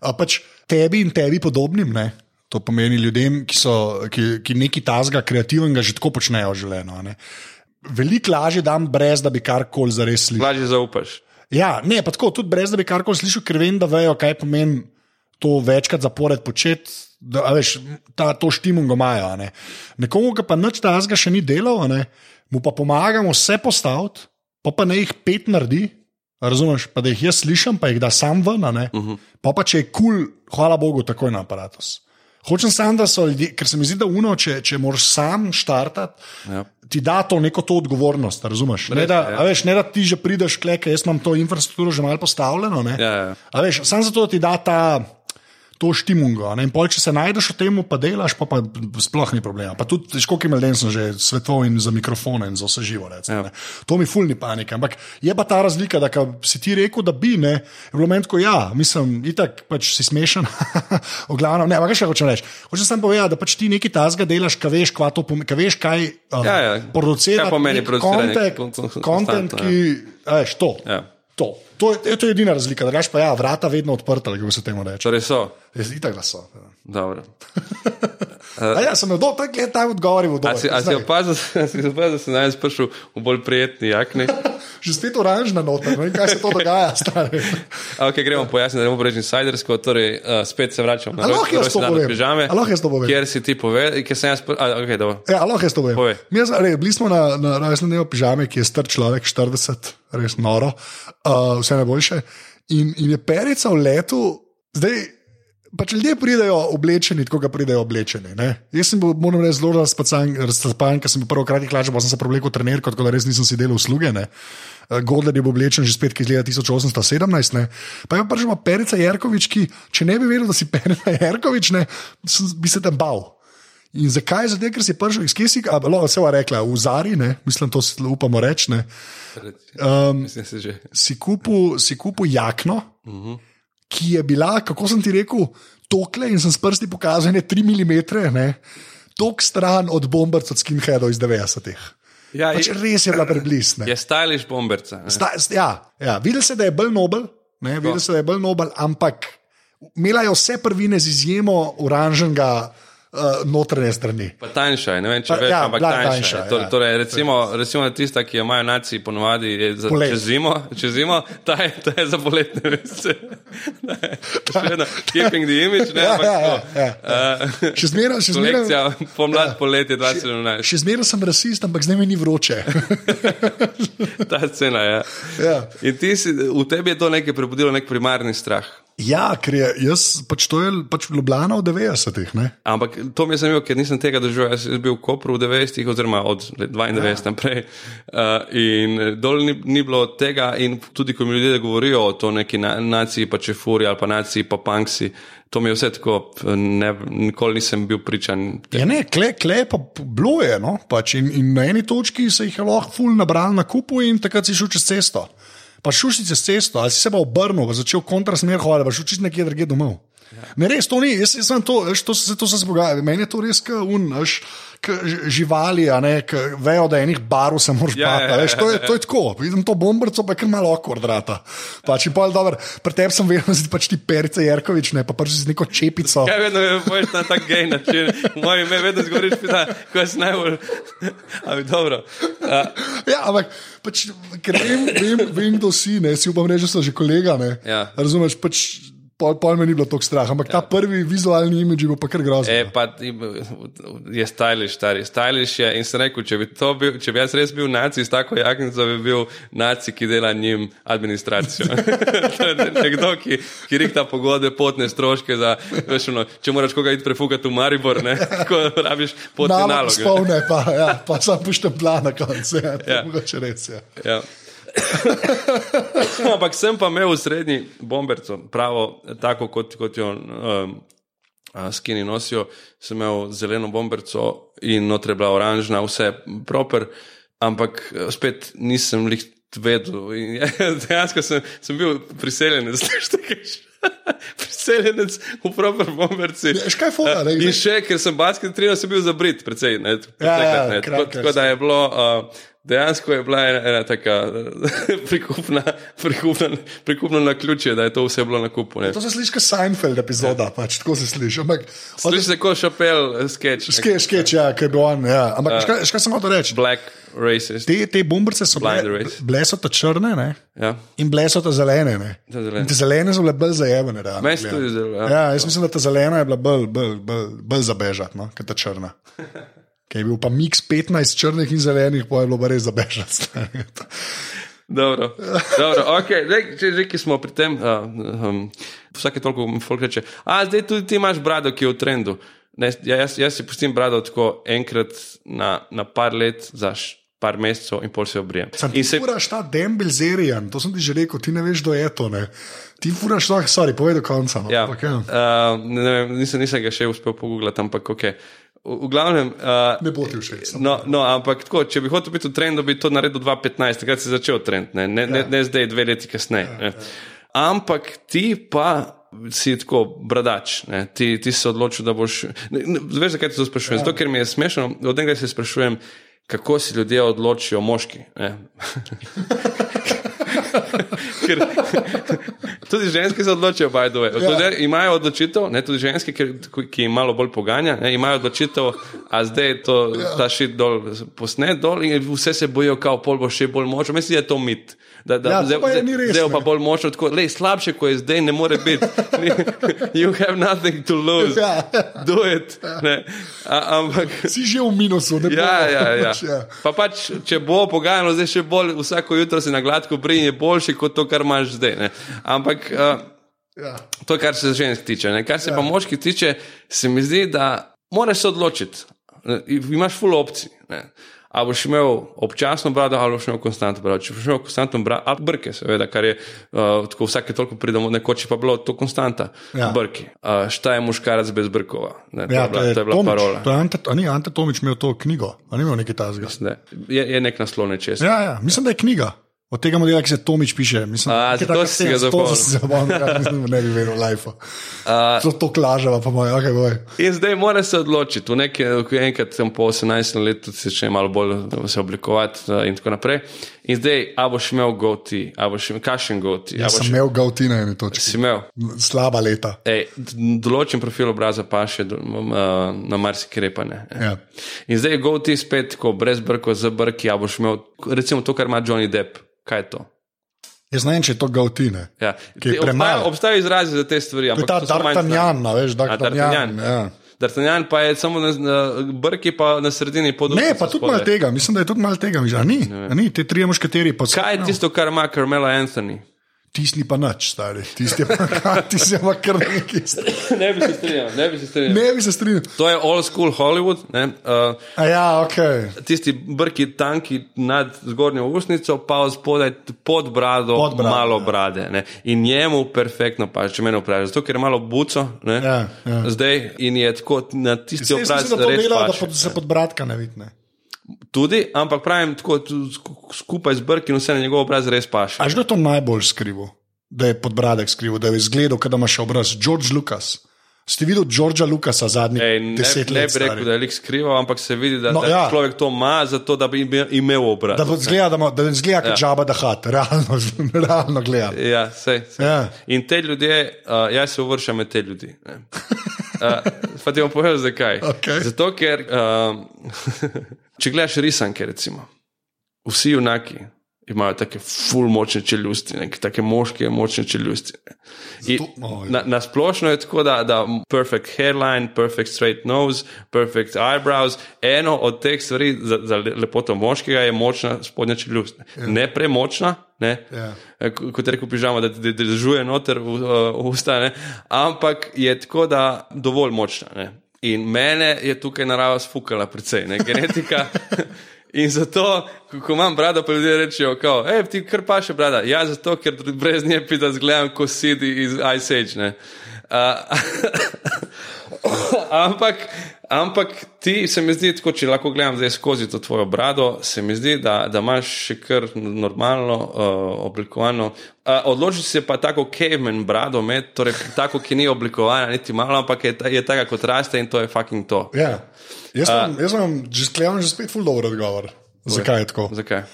A Pač tebi in tebi podobnim, ne? to pomeni ljudem, ki, so, ki, ki nekaj tazga kreativnega že tako počnejo v življenju. Veliko lažje dam, brez da bi karkoli zares slišal. lažje zaupaš. Ja, ne, pa tako, tudi brez da bi karkoli slišal, ker vem, da vejo, kaj pomeni to večkrat zapored početi. Da, veš, ta, to štimungo imajo. Ne. Nekomu, ki pa nič tazga še ni delal, ne, mu pa pomagamo vse postaviti, pa pa ne jih pet naredi. Razumeš, pa da jih jaz slišim, pa jih da sam ven. Uh -huh. Pa pa če je kul, cool, hvala Bogu, takoj na aparatus. Hočem samo, da so ljudje, ker se mi zdi, da uno, če, če moraš sam štartati, Ja. ti da to neko to odgovornost, razumeš? Ne da, ja. veš, ne da ti že prideš, kleke, jaz imam to infrastrukturo že malo postavljeno. ne. Ja, ja. A veš, samo zato, ti da ta. To štimungo. ne. In pol, če se najdeš v tem, pa delaš, pa, pa sploh ni problema. Pa tudi, ki imel sem že svetov in za mikrofone in za vse živo. Recimo, Ja. ja. To mi fulni panika. Ampak je pa ta razlika, da si ti rekel, da bi, ne, je bilo meni tako, ja, mislim, itak pač si smešen. v glavnem, ne, ampak kaj še hočem reči. Hočem samo povedati, da pač ti nekaj tazga delaš, kaj veš, kva to pomeni, kaj veš, kaj uh, Ja, ja. producira. Kaj pomeni produciranje Content, kon- kon- content konstantno, ki, a veš, to. Ja. To. To, je, to je edina razlika, da pa ja, vrata vedno odprta, ali kako se temu reče. Torej so. Jaz itak da so. ja. Dobro. A ja, sem do tak je ta odgovor je bil A si, opazil, a si opazil, da sem danes prišel v bolj prijetni jakni? Že spet oranžna nota, ne vem, kaj se to dogaja, stari. Okay, gremo pojasniti, da ne bomo reči insidersko. Torej, uh, spet se vračam na A lahko jaz to rojstnodane povem? pižame. Jaz? Kjer si ti povedal, ker sem jaz. A, okay, dobro. Ja, lahko jaz to povem. Povej. Mi smo, re, bili smo na, na rojstnem dnevu pižame, ki je star človek, 40, res noro, uh, vse najboljše. In, in je perica v letu, zdaj. Pač ljudje pridejo oblečeni, tako kot pridejo oblečeni. Ne? Jaz sem bil, moram reči, zelo razcapan, ker sem bil prvo kratkih hlač, pa sem se prevlekel trenerko, tako da res nisem si delal usluge. ne. Eh, Godler je bil oblečen že spet, ki je leta 1817. Ne? Pa je pa že Perica Jerkovič, ki, če ne bi vedel, da si Perica Jerkovič, ne, bi se tam bal. In zakaj? Zato, ker si prišel iz Kesi, ali pa vse je rekla, v Zari, ne? mislim, to si upamo reči. Um, si kupil, si kupil jakno, uh -huh. Ki je bila, kako sem ti rekel, tokle in sem s prsti pokazal, ne 3 mm, tok stran od bombarc od skinheadov iz 90-ih. Ja, Pač je, res je bila preblisna. je stylish bomberca. ne. Sta, st- ja, ja, videl se, da je bolj nobel, ne, videl se, da je bolj nobel, ampak imela je vse prvine z izjemo oranžnega uh, notranje strani. Pa tanjša je, ne vem, če Pa, veš, ja, ampak tanjša. tanjša, je. Torej, ja. torej, recimo, recimo tista, ki jo imajo naci ponovadi za, Polet. čez zimo, čez zimo ta, je, ta je za poletne mesece. Še vedno keeping the image, ne, Ja, ampak ja, to. ja, ja. Uh, Še zmeraj, še zmeraj. kolekcija pomlad, poletje 2017. Še zmeraj sem rasist, ampak zdaj mi ni vroče. Ta scena je. ja. In ti si, v tebi je to nekaj prebudilo, nek primarni strah. Ja, ker je jaz, pač to je pač Ljubljana v 90-ih. ne. Ampak to mi je zanimivo, ker nisem tega doživel. Jaz sem bil v Kopru v 90-ih, oziroma od 92 ja. naprej. Uh, in dol ni, ni bilo tega, in tudi ko mi ljudje govorijo o to neki na, naciji, pa čefuri ali pa naciji, pa punksi, to mi je vse tako, ne, nikoli nisem bil pričan. Ja, ne, kle, kle pa bilo je. No? Pač in, in na eni točki se jih je lahko ful nabral na kupu, in takrat si šel čez cesto. Pa si čez cesto, ali si se pa obrnil, začel kontrasmer hoditi, pa čez nekje drugje domov. Ne, res to ni, jaz, jaz sem to, veš, to, se, to se zbogaja. Meni je to res, kot un, veš, k živali, a ne, k vejo, da enih barov se moraš Ja, bati. ja, a veš, To je, to je tako. Vidim to bombrco, pa je kar malo okvardrata. Pač, in pol dobro, pri tebi sem vedel, da si pač ti perice Jerkovič, ne pa pač z neko čepico. Ja, vedno me poješ na tak gej način. Moje ime vedno zgoriš, pita, ko si najbolj. Ampak dobro. Uh, Ja, ampak pač, ker vem, vem, vem, kdo si, ne, si upam reči, da so že kolega. ne. Ja. Razumeš, pač, pol, pol me ni bilo tako strah, ampak ja. ta prvi vizualni imidž je bil pa kar grozen. E, pa je stylish, stari. Stylish je in sem rekel, če bi, bil, če bi jaz res bil naci s tako jaknico, bi bil naci, ki dela njim administracijo. Nekdo, ki, ki rikta pogode, potne stroške za, veš, ono, če moraš koga iti prefugati v Maribor, ne, ko rabiš potne naloge. Spolne pa, ja, pa sam puštem plan na koncu, ja, ja. mogoče res. Ja. Ja. Ampak sem pa imel v srednji bombercu, pravo, tako kot, kot jo um, skini nosijo. Sem imel zeleno bomberco in notre bila oranžna, vse proper, ampak eh, spet nisem jih vedel. Dejansko sem, sem bil priseljen, znaš te kaj. Priseljenec v proper bomberci. Ja, škaj fora, uh, in še, ker sem basket trener, sem bil za Brit, precej. Ne, ja, ja, ne. Tako, tako da je bilo. Uh, dejansko je bila ena, ena taka prikupna, prikupna, prikupna na ključe, da je to vse bilo na kupu. Ne. To se sliši kot Seinfeld epizoda, ja. pač, tako se sliši. Ampak, sliši se kot šapel, eh, sketch. Sketch, sketch ja, ki je bil on. Ja. Ampak, uh, škaj sem hotel reči? Black racist. Te, te bombrce so bile, bile so ta črne ne? Ja. in bile so ta zelene. zelene. Te zelene so bile bolj zajemene. Tudi zelo. Ja. Ja, jaz mislim, da ta zelena je bila bolj, bolj, bolj, bolj zabežati, no, kot ta črna. Kaj je bil pa miks 15 črnih in zelenih, pa je bilo res zabežati. Dobro, dobro okay. zdaj, če že smo pri tem, uh, um, vsake toliko mi reče, a zdaj tudi ti imaš brado, ki je v trendu. Ne, ja, jaz, jaz si pustim brado tako enkrat na, na par let, za par mesecev in pol se obrijem. Sam ti se... furaš ta dembel zerijan, to sem ti že rekel, ti ne veš, kdo je to. Ne? Ti furaš to, sorry, povej do konca. No. Ja. Okay. Uh, ne, nisem, nisem ga še uspel pogooglati, ampak ok. V glavnem. Uh, ne bo ti všeč. No, no, ampak tako, če bi hotel biti v trendu, bi to naredil 2015, takrat si začel trend, ne, ne, ja. ne, ne zdaj, dve leti kasneje. Ja, ja. Ampak ti pa si tako bradač, ti, ti se odločil, da boš. Ne, ne, veš, zakaj te to sprašujem? Ja. Zato, ker mi je smešno, od tega se sprašujem, kako si ljudje odločijo, moški. Ker, tudi ženske se odločijo, da ja. imajo odločitev, ne, tudi ženske, ki, ki jim malo bolj poganja, ne, imajo odločitev, a zdaj to, ja. ta šit dol, posnet dol in vse se bojijo, kao pol bo še bolj močno. Mislim, da je to mit. Da, da, ja, zdaj, zdaj, zdaj pa bolj močno, tako le slabše, kot je zdaj, ne more biti. you have nothing to lose. Ja. Do it. A, ampak, si že v minusu, ne ja, ja, ja. ja. Pa pač, če bo pogajano, zdaj še bolj, vsako jutro si na gladko brinje, boljši kot to, kar imaš zdaj. Ne. Ampak. Uh, Ja. To je, kar se žensk tiče. Ne? Kar se ja. pa moških tiče, se mi zdi, da moraš se odločiti. Imáš full opcij. Ne? A boš imel občasno brado, ali boš imel konstantno brado. Če boš imel konstantno brado, ali brke, seveda, kar je uh, tako vsake toliko pridemo, nekoč pa bilo to konstanta. Ja. Brki. Uh, šta je muškarac bez brkova? Ne, ja, je to, je to je bila Tomič, parola. To je Ante, ni Ante Tomič imel to knjigo, ali imel nekaj tazga? Je, je nek naslov nečesa. Ja, ja, mislim, da je knjiga. Od tega modela, ki se Tomič piše, mislim, da je to vse zelo zabavno. Ne bi vedel. Uh, to to klažava, pa moj, okay, boj. In zdaj mora se odločiti, v neki enkrat tam po 18 letu se začne malo bolj se oblikovati uh, in tako naprej. In zdaj, a boš imel goti, a boš imel kašen goti. Ja, sem imel goti na eni točki. Si imel. Slaba leta. Ej, določen profil obraza pa še na marsikaj repane. Ja. In zdaj je goti spet, ko brez brko, z brki, a boš imel, recimo to, kar ima Johnny Depp kaj je to? Jaz ne vem, če je to gavtine. Ja. Obstajajo obstaja izrazi za te stvari. To je ta D'Artagnan, veš, D'Artagnan. D'Artagnan pa je samo na, na brki, pa na sredini področja. Ne, pa tudi malo tega, mislim, da je tudi malo tega. Ni, ni, te tri muškateri. Kaj je tisto, kar ima Carmela Anthony? Tisti pa nič, stari. Tisti pa, pa kar nekaj. ne bi se strinjal. Ne bi se strinjal. Ne bi se strinjal. To je old school Hollywood. Uh, ja, okay. Tisti brki tanki nad zgornjo usnico, pa spodaj pod brado, pod brado malo ja. brade. Ne? In njemu perfektno pa, če me vprašaš, zato ker je malo buco. Ja, ja. Zdaj in je tako na tisti obraz. Da, da pod, se pod bradka ne vidi. Tudi, ampak pravim, tako skupaj z brki in vse na njegov obraz res paše. Až kdo to najbolj skrivo, da je podbradek skrivo, da je izgledal, da ima še obraz George Lucas. Ste videli Georgea Lucasa zadnjih Ej, ne, deset let? Ne bi rekel, da je lik skrival, ampak se vidi, da, no, da ja. človek to ima, zato da bi imel obraz. Da zgleda, da, da zgleda kot ja. džaba, da hat, realno, realno gleda. Ja, sej, sej. Ja. In te ljudje, uh, jaz se uvršam med te ljudi. Uh, pa ti bom povedal, zakaj. Okay. Zato, ker. Uh, Če gledaš risanke, recimo, vsi junaki imajo take full močne čeljusti, neke take moške močne čeljusti. Zato- no, ja. na, na splošno je tako, da, da perfect hairline, perfect straight nose, perfect eyebrows. Eno od teh stvari za, za le- lepoto moškega je močna spodnja čeljust. Ne, ne premočna, ne. Ja. Eh, ko- kot rekel pižama, da ti držuje noter v, v usta, ne? ampak je tako, da dovolj močna. Ne? In mene je tukaj narava sfukala, precej, ne? genetika. In zato, ko, imam brado, pa ljudje rečejo, hej, ti kar pa še brada. Ja, zato, ker brez nje pita zgledam, ko sedi iz Ice Age. Uh, ampak, ampak ti se mi zdi, tako, če lahko gledam zdaj skozi to tvojo brado, se mi zdi, da, da imaš še kar normalno uh, oblikovano. Uh, odločiti se pa tako caveman brado, med, torej tako, ki ni oblikovana niti malo, ampak je, je taka kot raste in to je fucking to. Ja. Jaz imam, jaz imam že sklenem že spet ful dobro odgovor. Zakaj je tako? Zakaj?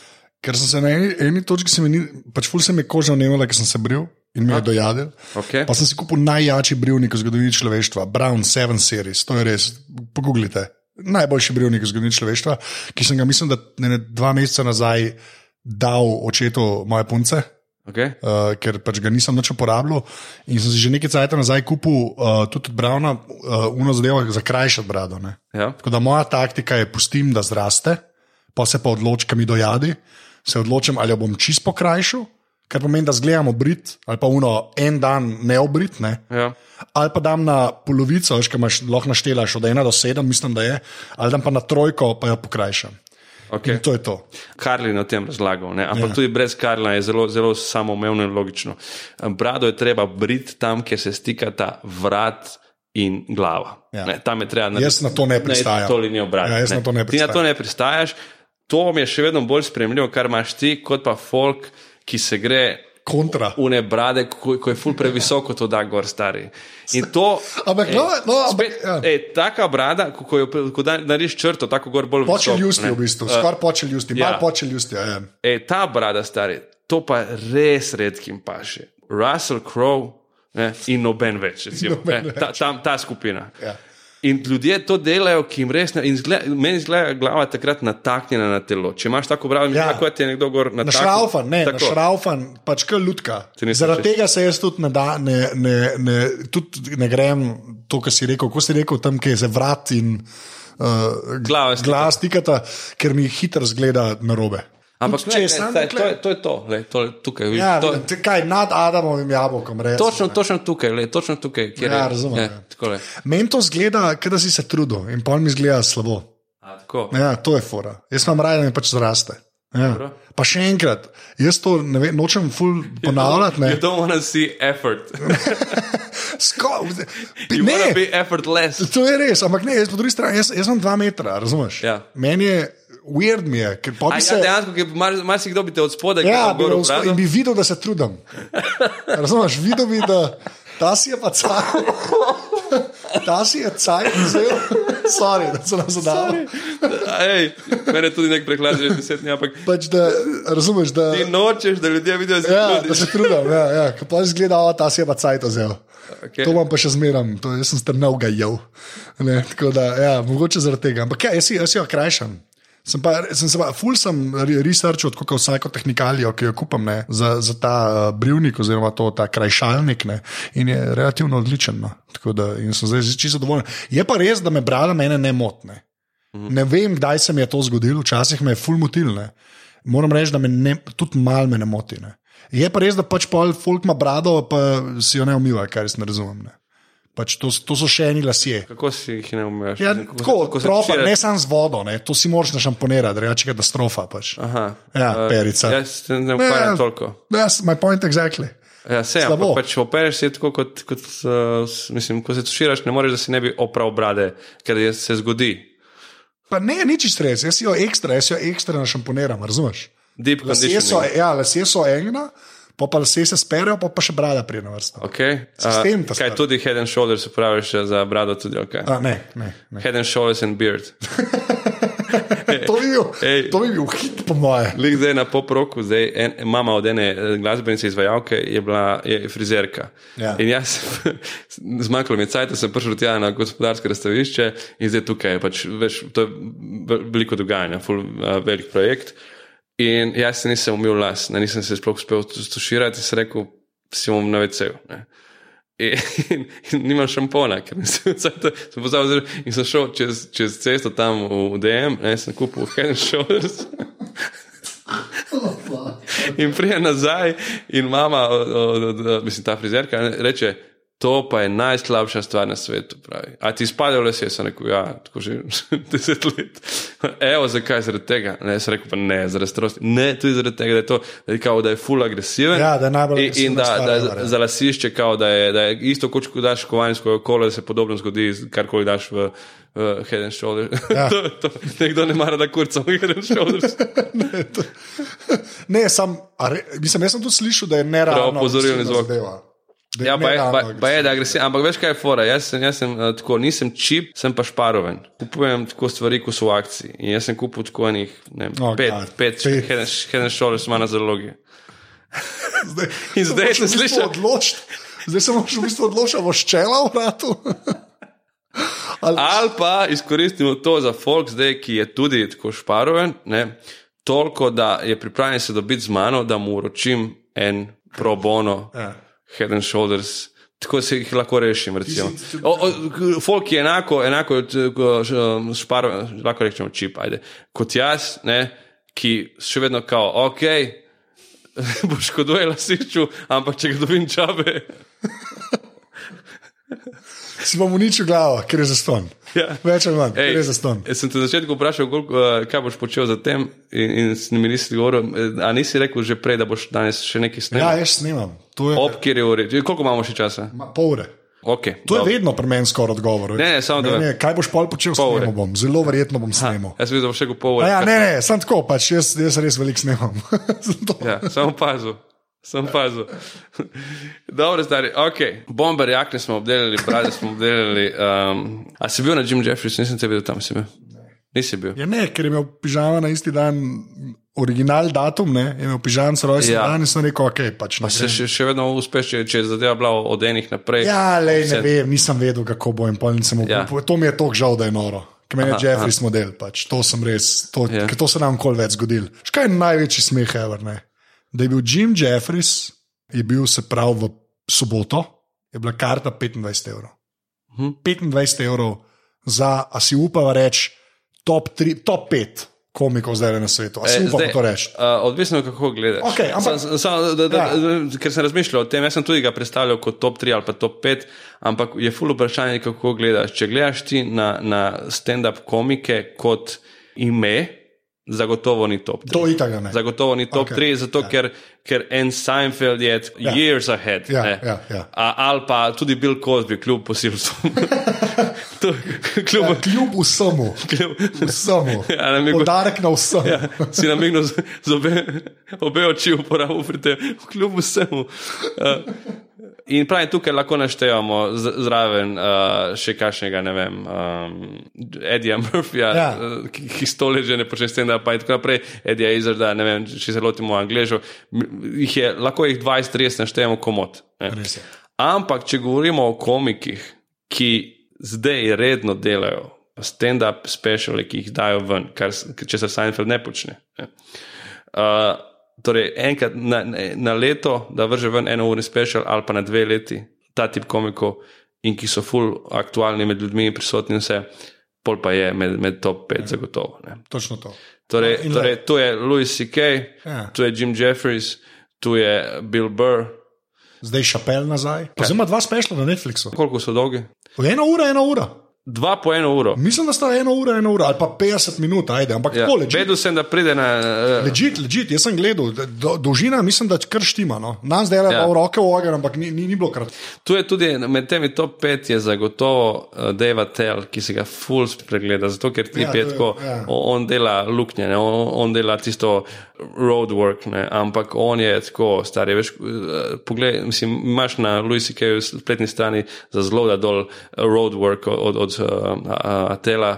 Ker sem se na eni, eni točki, se mi ni, pač ful se mi je koža vnemala, ker sem se bril in me je dojadil. Okay. Pa sem si kupil najjači brivnik v zgodovini človeštva, Brown 7 Series, to je res. Pogooglite. Najboljši brivnik v zgodovini človeštva, ki sem ga, mislim, da ne, ne, dva meseca nazaj dal očetu moje punce. Okay. Uh, ker pač ga nisem več uporabljal. In sem si že nekaj časa nazaj kupil uh, tudi Brauna, uh, uno zadevo za krajšati brado. Ne. Ja. Tako da moja taktika je, pustim, da zraste, pa se pa odločim, kam mi dojadi. Se odločim, ali jo bom čist pokrajšal, kar pomeni, da zgledam obrit, ali pa uno en dan neobrit, ne. Ja. ali pa dam na polovico, veš, kaj imaš, lahko naštelaš od 1 do 7, mislim, da je, ali dam pa na trojko, pa jo pokrajšam. Okay. In to je to. Karlin je o tem razlagal, ne? ampak Ja. ja. tudi brez Karlina je zelo, zelo samoumevno in logično. Brado je treba briti tam, kjer se stikata vrat in glava. Ja. Ne, tam je treba Jaz na to ne pristajam. To linijo brati. Ja, jaz na to ne Ti na to pristajam. ne pristajaš. To mi je še vedno bolj spremljivo, kar imaš ti, kot pa folk, ki se gre. Kontra. Une brade, ko, ko je ful previsoko to da gor stari. In to. Ampak, ej, no, no, ampak, spet, ja. ej, taka brada, ko, ko, jo, ko da, narediš črto, tako gor bolj visoko. Počeljusti v bistvu, Eh, skoraj počeljusti, ja. malo počeljusti. Ja, ja. E, ta brada, stari, to pa res redkim paše. Russell Crowe ne, in noben več, recimo, Noben ne, ta, ta, ta skupina. Ja. In ljudje to delajo, ki jim res ne. in Zgleda, meni zgleda glava takrat nataknjena na telo. Če imaš tako brado, Ja. kot je nekdo gor na Na šraufan, ne, Tako. šraufan, pač. Ti nisem Zaradi tega se jaz tudi ne, da, ne, ne, ne, tudi ne grem to, kar si rekel, ko si rekel tam, kjer se vrat in uh, Glava stika. glava stikata, ker mi hitro zgleda na robe. Ampak Tudi ne, ne, saj, to, je, to je to, lej, to je tukaj. vidiš, Ja, to, kaj nad Adamovim jabolkom reče. točno, točno tukaj, lej, točno tukaj. kjer Ja, je- razumem, ja. takole. Meni to zgleda, da si se trudil in pol mi zgleda slabo. A, tako. Ja, to je fora. Jaz imam raje, da mi pač zraste. Ja. Dobro. Pa še enkrat, jaz to ne ve, nočem ful ponavljati. Ne. You don't want to see effort. Ne, to be effortless. to je res, ampak ne, jaz po drugi strani, jaz, jaz sem dva metra, razumeš? Ja. Meni je weird, mi je, A bi ja, se. dejansko, mar- marsikdo bi te od spodaj Ja, gledal brado. in bi videl, da se trudim. Razumeš, videl bi, da ta si je pa cajt. Ta si je cajt vzel, sorry, da se nam zadal. Ej, mene tudi nek preklad že deset dni, ampak Pač da, razumeš, da, ti nočeš, da ljudje vidijo, se ja, da se trudim. Ja, ja. Ko pa zgleda, o, ta si je pa cajt vzel. Okay. To vam pa še zmeram, to jaz sem strnil ga jev. Ne, tako da, ja, mogoče zaradi tega. Ampak ja, jaz jaz jo krajšam. Sem pa, sem se pa, ful sem re- researchal, kot vsako tehnikalijo, ki jo kupam ne, za, za ta uh, brivnik oziroma to, ta krajšalnik ne, in je relativno odličen. No. Tako da in sem zdaj čisto zadovoljen. Je pa res, da me brala mene ne motne. Ne vem, kdaj se mi je to zgodilo, včasih me je ful motilne. Moram reči, da me ne, tudi mal me ne moti. Ne. Je pa res, da pač pol folk ima brado, pa si jo ne umiva, kar jaz ne razumem. Ne. Pač to, to so še eni lasje. Kako si jih ne umeš? Ja, Kako tako, kako tušira? ne samo z vodo, ne. to si moraš našamponirati, reči katastrofa. Pač. Aha. Ja, Eh, perica. Jaz ne ukvarjam Ja. toliko. Yes, my point exactly. Ja, se, ampak pač opereš se tako, kot, kot uh, mislim, ko se tuširaš, ne moreš, da si ne bi opral brade, ker je, se zgodi. Pa ne, nič stres, jaz jo ekstra, jaz jo ekstra našamponiram, razumeš? Deep Lasje so, conditioning. ja, lasje so ena, pa pa lasje se sperejo, pa pa še brada prije na vrsto. Okay. Sistem Uh, kaj stvar. tudi head and shoulders upraviš za brado tudi, okay. A, ne, ne, ne. Head and shoulders and beard. To bi bil, Ej. to bi bil hit, po moje. Lik zdaj na poproku, zdaj en, mama od ene eh, glasbenice izvajalke je bila je frizerka. Ja. In jaz, zmanjkalo mi je cajt, sem prišel tja na gospodarsko razstavišče in zdaj tukaj je pač, veš, to je ve- veliko dogajanja, ful, uh, velik projekt. In jaz se nisem umil las, ne, nisem se sploh uspel stuširati, in sem rekel, si bom na veceju. ne. In, in, in nimam šampona, ker nisem vse sem pozabil. In sem šel čez, čez cesto tam v DM, ne, sem kupil Head and Shoulders. In prije nazaj, in mama, o, o, o, mislim, ta frizerka, reče, to pa je najslabša stvar na svetu. Pravi. A ti spadajo le, sem rekel, ja, tako že deset let. Evo, zakaj zaradi tega? Ne, sem rekel, pa ne, zaradi starosti. Ne, tudi zaradi tega, da je to, da je, kao, da je full agresiven. Ja, da je najbolj In, in da, da ever, ja. za lasišče, kao, da, je, da je isto kot ko daš kovanjsko kolo, da se podobno zgodi, karkoli daš v. Uh, head and shoulders. Ja. to, to, nekdo ne mara, da kurca v head and shoulders. ne, to, ne, sam, re, mislim, jaz sem tudi slišal, da je neravno. opozorilni agresivna zvok. zadeva. Da Ja, pa je, pa, pa je, da je agresiven. Ampak veš, kaj je fora? Jaz sem, jaz sem uh, tako, nisem čip, sem pa šparoven. Kupujem tako stvari, ko so v akciji. In jaz sem kupil tako enih, ne vem, Oh, pet, God. pet, Pet. and shoulders ima na zalogi. Zdaj, In zdaj se sliši- Zdaj se moraš v bistvu odločiti, boš čela v vratu. Ali, Ali pa izkoristimo to za folk, zdaj, ki je tudi tako šparoven, ne, toliko, da je pripravljen se dobiti z mano, da mu uročim en pro bono. Ja. Head and shoulders. Tako se jih lahko rešim. O, o, Folk je enako, enako špar, lahko rečemo čip, ajde, kot jaz, ne, ki še vedno kao, ok, poškoduje lasišču, ampak če ga dobim čabe. si bom uničil glavo, ker je za ston. Ja. Več ali manj, ker je za ston. jaz sem te na začetku vprašal, koliko, uh, kaj boš počel za tem, in, in s- mi nisi govoril, eh, a nisi rekel že prej, da boš danes še nekaj Ja, snemal. jaz snimam. To je Ob kjer je uri. Koliko imamo še časa? ma, pol ure. Okay, To je vedno pri meni skoraj odgovor. Ne, ne, samo da- ne, ne, kaj boš pol počel, snemal bom. Zelo verjetno bom snemal. Jaz vidim, da boš še pol ure. Ja, ne, ne, sem tako, pač jaz, jaz res veliko snemam. Ja, samo pazil. Sem pazil. Dobro, stari, ok. Bomber jakne smo obdelali, brade smo obdelali. Um, a si bil na Jim Jeffries, nisem te videl tam, si bil. Nisi bil. Ja, ne, ker je imel pižama na isti dan, original datum, ne, je imel pižam za rojsten Ja. ja. dan in sem rekel, ok, pač ne. Pa se še, še vedno uspeš, če, če je zadeva bila od enih naprej. Ja, le, ne vem, nisem vedel, kako bo in pol nisem Ja. upal. To mi je tako žal, da je noro. Ker meni je Jeffries model, pač. to sem res, to, Ja. ja. to se nam kol več zgodil. Škaj je največji smeh, ever, ne? Da je bil Jim Jeffries, je bil se prav v soboto, je bila karta 25 evrov. Mhm. 25 evrov za, a si upava reči, top, tri, top 5 komikov zdaj na svetu. A si Eh, upava to reči? Uh, odvisno, kako gledaš. Okej, ampak- Sam- sam- da, da, Ja. da, ker sem razmišljal o tem, jaz sem tudi ga predstavljal kot top 3 ali pa top 5, ampak je full vprašanje, kako gledaš. Če gledaš ti na, na stand-up komike kot ime, zagotovo ni top 3. To itaga ne. Zagotovo ni top Okej, 3, zato ja. ker, ker en Seinfeld je Ja. years ahead. Ja, ne. ja, ja. A, ali pa tudi Bill Cosby, kljub posilstvu. To- kljub, Ja, kljub vsemu, kljub, vsemu. Ja, mi go- Podarek na vsem. Ja, si namignil z, z obe, obe oči uporabil pri tem, kljub vsemu. Uh, in pravi, tukaj lahko naštejemo zraven uh, še kakšnega, ne vem, um, Edija Murphyja, Ja. uh, ki, ki stole že ne počne s tem, da pa je tako naprej, Edija Izarda, ne vem, če se lotimo Angležev, m- jih je, lahko jih 20-30 naštejemo komod. Ampak, če govorimo o komikih, ki zdaj redno delajo stand-up speciale, ki jih dajo ven, kar če se Seinfeld ne počne. Ne. Uh, torej, enkrat na, na leto, da vrže ven eno urni special, ali pa na dve leti, ta tip komikov, in ki so full aktualni med ljudmi, prisotni in vse, pol pa je med, med top 5 zagotovo. Ne. Točno to. Torej, in torej, tu je Louis C.K., Ja. tu je Jim Jeffries, tu je Bill Burr. Zdaj šapel nazaj. Pa zdaj ima dva spešla na Netflixu. Koliko so dolgi? Ena ura, ena ura. Dva po eno uro. Mislim, da sta ena ura, ena ura ali pa 50 minut, ajde, ampak Ja. tako leži. Vedel sem, da pride na. Uh, Ležit, ležit, jaz sem gledal, do, dolžina mislim, da kar štima. No. Nam zdaj je Ja. v roke v ogen, ampak ni, ni, ni bilo kratko. tu je tudi med temi top 5 je zagotovo uh, Dave Tell, ki se ga full pregleda, zato ker ti Ja, je tako, ja. on dela luknje, ne, on, on dela tisto roadwork, ne, ampak on je tako star. je, Veš, uh, poglej, mislim, imaš na Louis C.K. spletni strani za zelo da dol uh, roadwork od, od uh, Atela.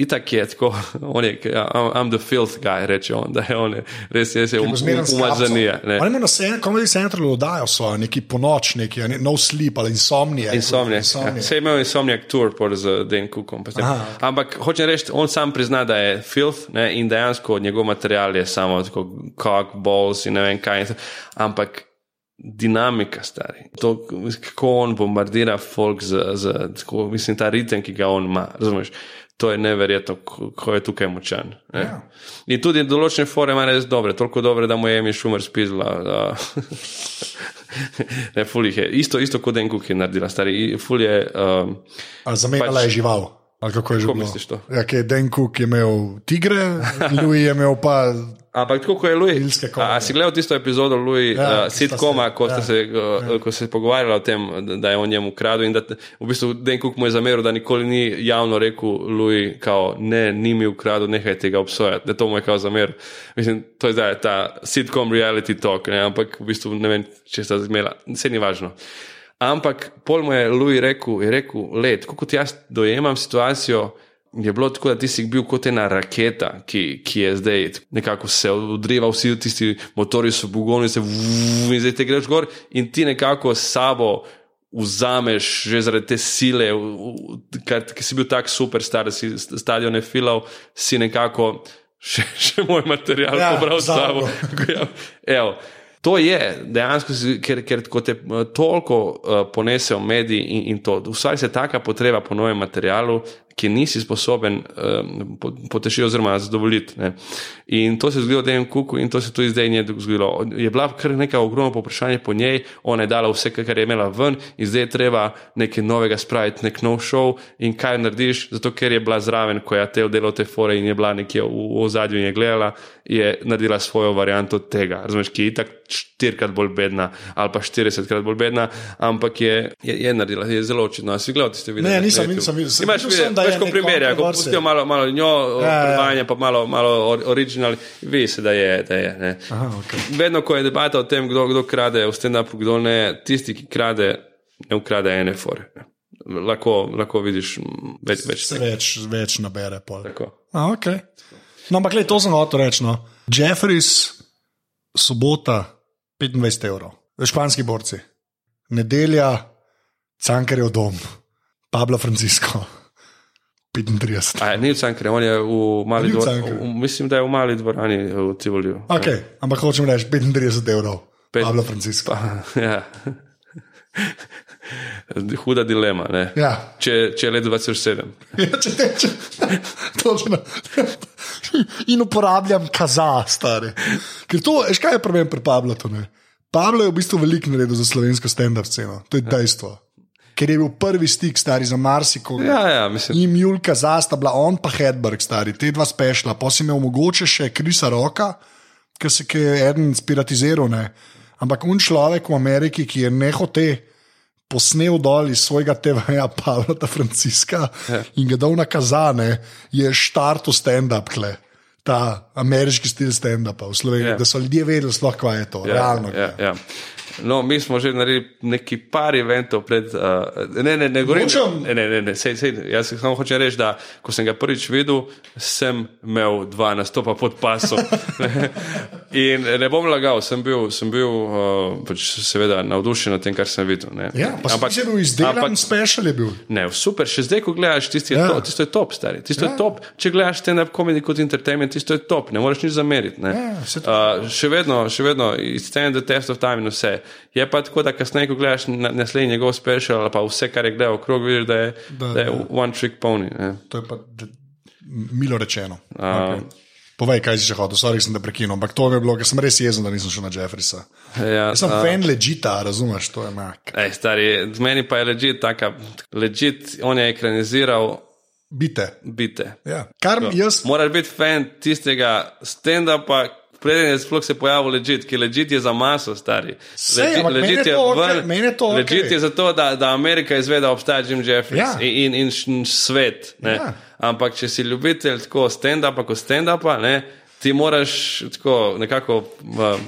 Itak je tako, on je, ja, I'm, I'm the filth guy, reče on, da je on je, res je, je um, umazanija. Um, Oni imajo na Comedy Centralu oddajo svojo, neki ponoč, neki ne, no sleep ali insomnija. Insomnija. Ja, se je imel insomnijak tour por z Dan Cookom. Ampak hočem reči, on sam prizna, da je filth ne, in dejansko njegov material je samo tako cock, balls in ne vem kaj. Ampak dinamika, stari. To, kako on bombardira folk z, z tako, mislim, ta ritem, ki ga on ima, razumeš? To je neverjetno, kako je tukaj močan. Ja. In tudi določene fore ima res dobre, toliko dobre, da mu je imi šumer spizla. ne, fulih je. Isto, isto kot en kuk je naredila, stari. Ful je. Um, Zamenjala pač, je žival. Ali kako je že bilo? Misliš to? Ja, je Den Cook imel tigre, Louis je imel pa. Ampak tako je Louis. A, a si gledal tisto epizodo Louis, ja, uh, sitkoma, ko, ja, se, uh, ja. ko se je pogovarjala o tem, da je on njemu ukradel in da v bistvu Den Cook mu je zameril, da nikoli ni javno rekel Louis, kao, ne, ni mi ukradel, nehaj tega obsojati, da to mu je kao zamer. Mislim, to je zdaj ta sitcom reality talk, ne? ampak v bistvu ne vem, če sta zmela, vse ni važno. Ampak pol mu je Louis rekel, je rekel, let, kot jaz dojemam situacijo, je bilo tako, da ti si bil kot ena raketa, ki, ki je zdaj nekako se odriva, vsi tisti motori so bugoni, se vuu in zdaj te greš gor in ti nekako sabo. Vzameš že zaradi te sile, ki si bil tako superstar, da si stadione filal, si nekako še, še moj material ja, pobral s sabo. To je dejansko, ker, ker te eh, toliko uh, ponesejo mediji in, in to. Ustvari se taka potreba po novem materialu, ki nisi sposoben um, potešiti oziroma zadovoljiti. Ne. In to se je zgodilo Dejan Kuku in to se tudi zdaj njej zgodilo. Je bila kar neka ogromna poprašanja po njej, ona je dala vse, kar je imela ven in zdaj je treba nekaj novega spraviti, nek nov show in kaj narediš, zato ker je bila zraven, ko je te oddelal te fore in je bila nekje v, v zadju in je gledala, je naredila svojo varianto tega. Razumeš, ki je itak štirikrat bolj bedna ali pa štiridesetkrat bolj bedna, ampak je, je, je naredila, je zelo očitno. Si gledal tiste videe? Ne, nisem, nisem, nisem. Imaš videe, veš, ko primerja, ko pustijo malo, malo njo, ja, ja. predvajanje, pa malo, malo original, ve se, da je. Da je Aha, okay. Vedno, ko je debata o tem, kdo, kdo krade v stand-upu, kdo ne, tisti, ki krade, ne ukrade ene fore. Lahko, lahko vidiš več. Več, več, več nabere. A, okay. No, ampak to sem hotel reči. No. Jeffries, sobota, 25 evrov, španski borci, nedelja, Cankarjev dom, Pablo Francisco. 35. A, ni v Cankarju, on je v mali dvorani. Mislim, da je v mali dvorani v Tivoliu. Okay, ja. Ampak hočem reči 35 evrov. Pablo Francisco. Pa, ja. Huda dilema. Ja. Če, če je le 27. Ja, če teče. Točno. In uporabljam kaza, stari. Ker to, veš kaj je problem pri Pablu? Pablo je v bistvu veliko naredil za slovensko stand-up sceno. To je ja. Ker je bil prvi stik stari za marsikoga. Ja, ja, in Julka zasta, bila on pa Hedberg, stari, te dva spešla, pa si imel mogoče še Krisa Roka, ki se je eden spiratiziral. Ne? Ampak un človek v Ameriki, ki je nehote posnel dol iz svojega TV-ja, Pavla Franciska ja. in ga dal na kazane, je štartu stand-up kle. Ta ameriški stil stand-upa v Sloveniji, ja. da so ljudje vedeli, sploh kaj je to, ja, realno. Ja, ja. No, mi smo že naredili neki par eventov pred. Uh, ne, ne, ne, govorim, ne, ne, ne, ne sej, sej, jaz samo hočem reči, da ko sem ga prvič videl, sem imel dva nastopa pod pasom. In ne bom lagal, sem bil, sem bil uh, pač seveda navdušen nad tem, kar sem videl. Ne. Ja, pa ampak, si bil izdelan, special je bil. Ne, super, še zdaj, ko gledaš, tisti je, ja. to, tisto je top, stari. Tisto ja. je top. Če gledaš stand-up komedij kot entertainment, tisto je top, ne moreš nič zameriti. Ja, uh, še vedno, še vedno, it's stand the test of time in vse. Je pa tako, da kasneje, ko gledaš naslednji njegov special ali pa vse, kar je gledal okrog, vidiš, da je, da, da je one trick pony. Ne. To je pa milo rečeno. Uh, okay. Povej, kaj si še hotel, sorry, sem te prekinil, ampak to je bilo, ker sem res jezen, da nisem šel na Jeffrisa. Ja, sem fan legita, razumeš, to je mak. Ej, stari, z meni pa je legit taka, legit, on je ekraniziral. Bite. Bite. Ja. Kar jaz. Moraš biti fan tistega stand-upa, preden je sploh se pojavil ležit, ki ležit je za maso, stari. Ležit je ven, to ležit je zato, da, da Amerika izvede, da obstaja Jim Jeffries ja. in, in, in svet. Ja. Ampak če si ljubitelj tako stand-upa, kot stand-upa, ti moraš tako nekako uh,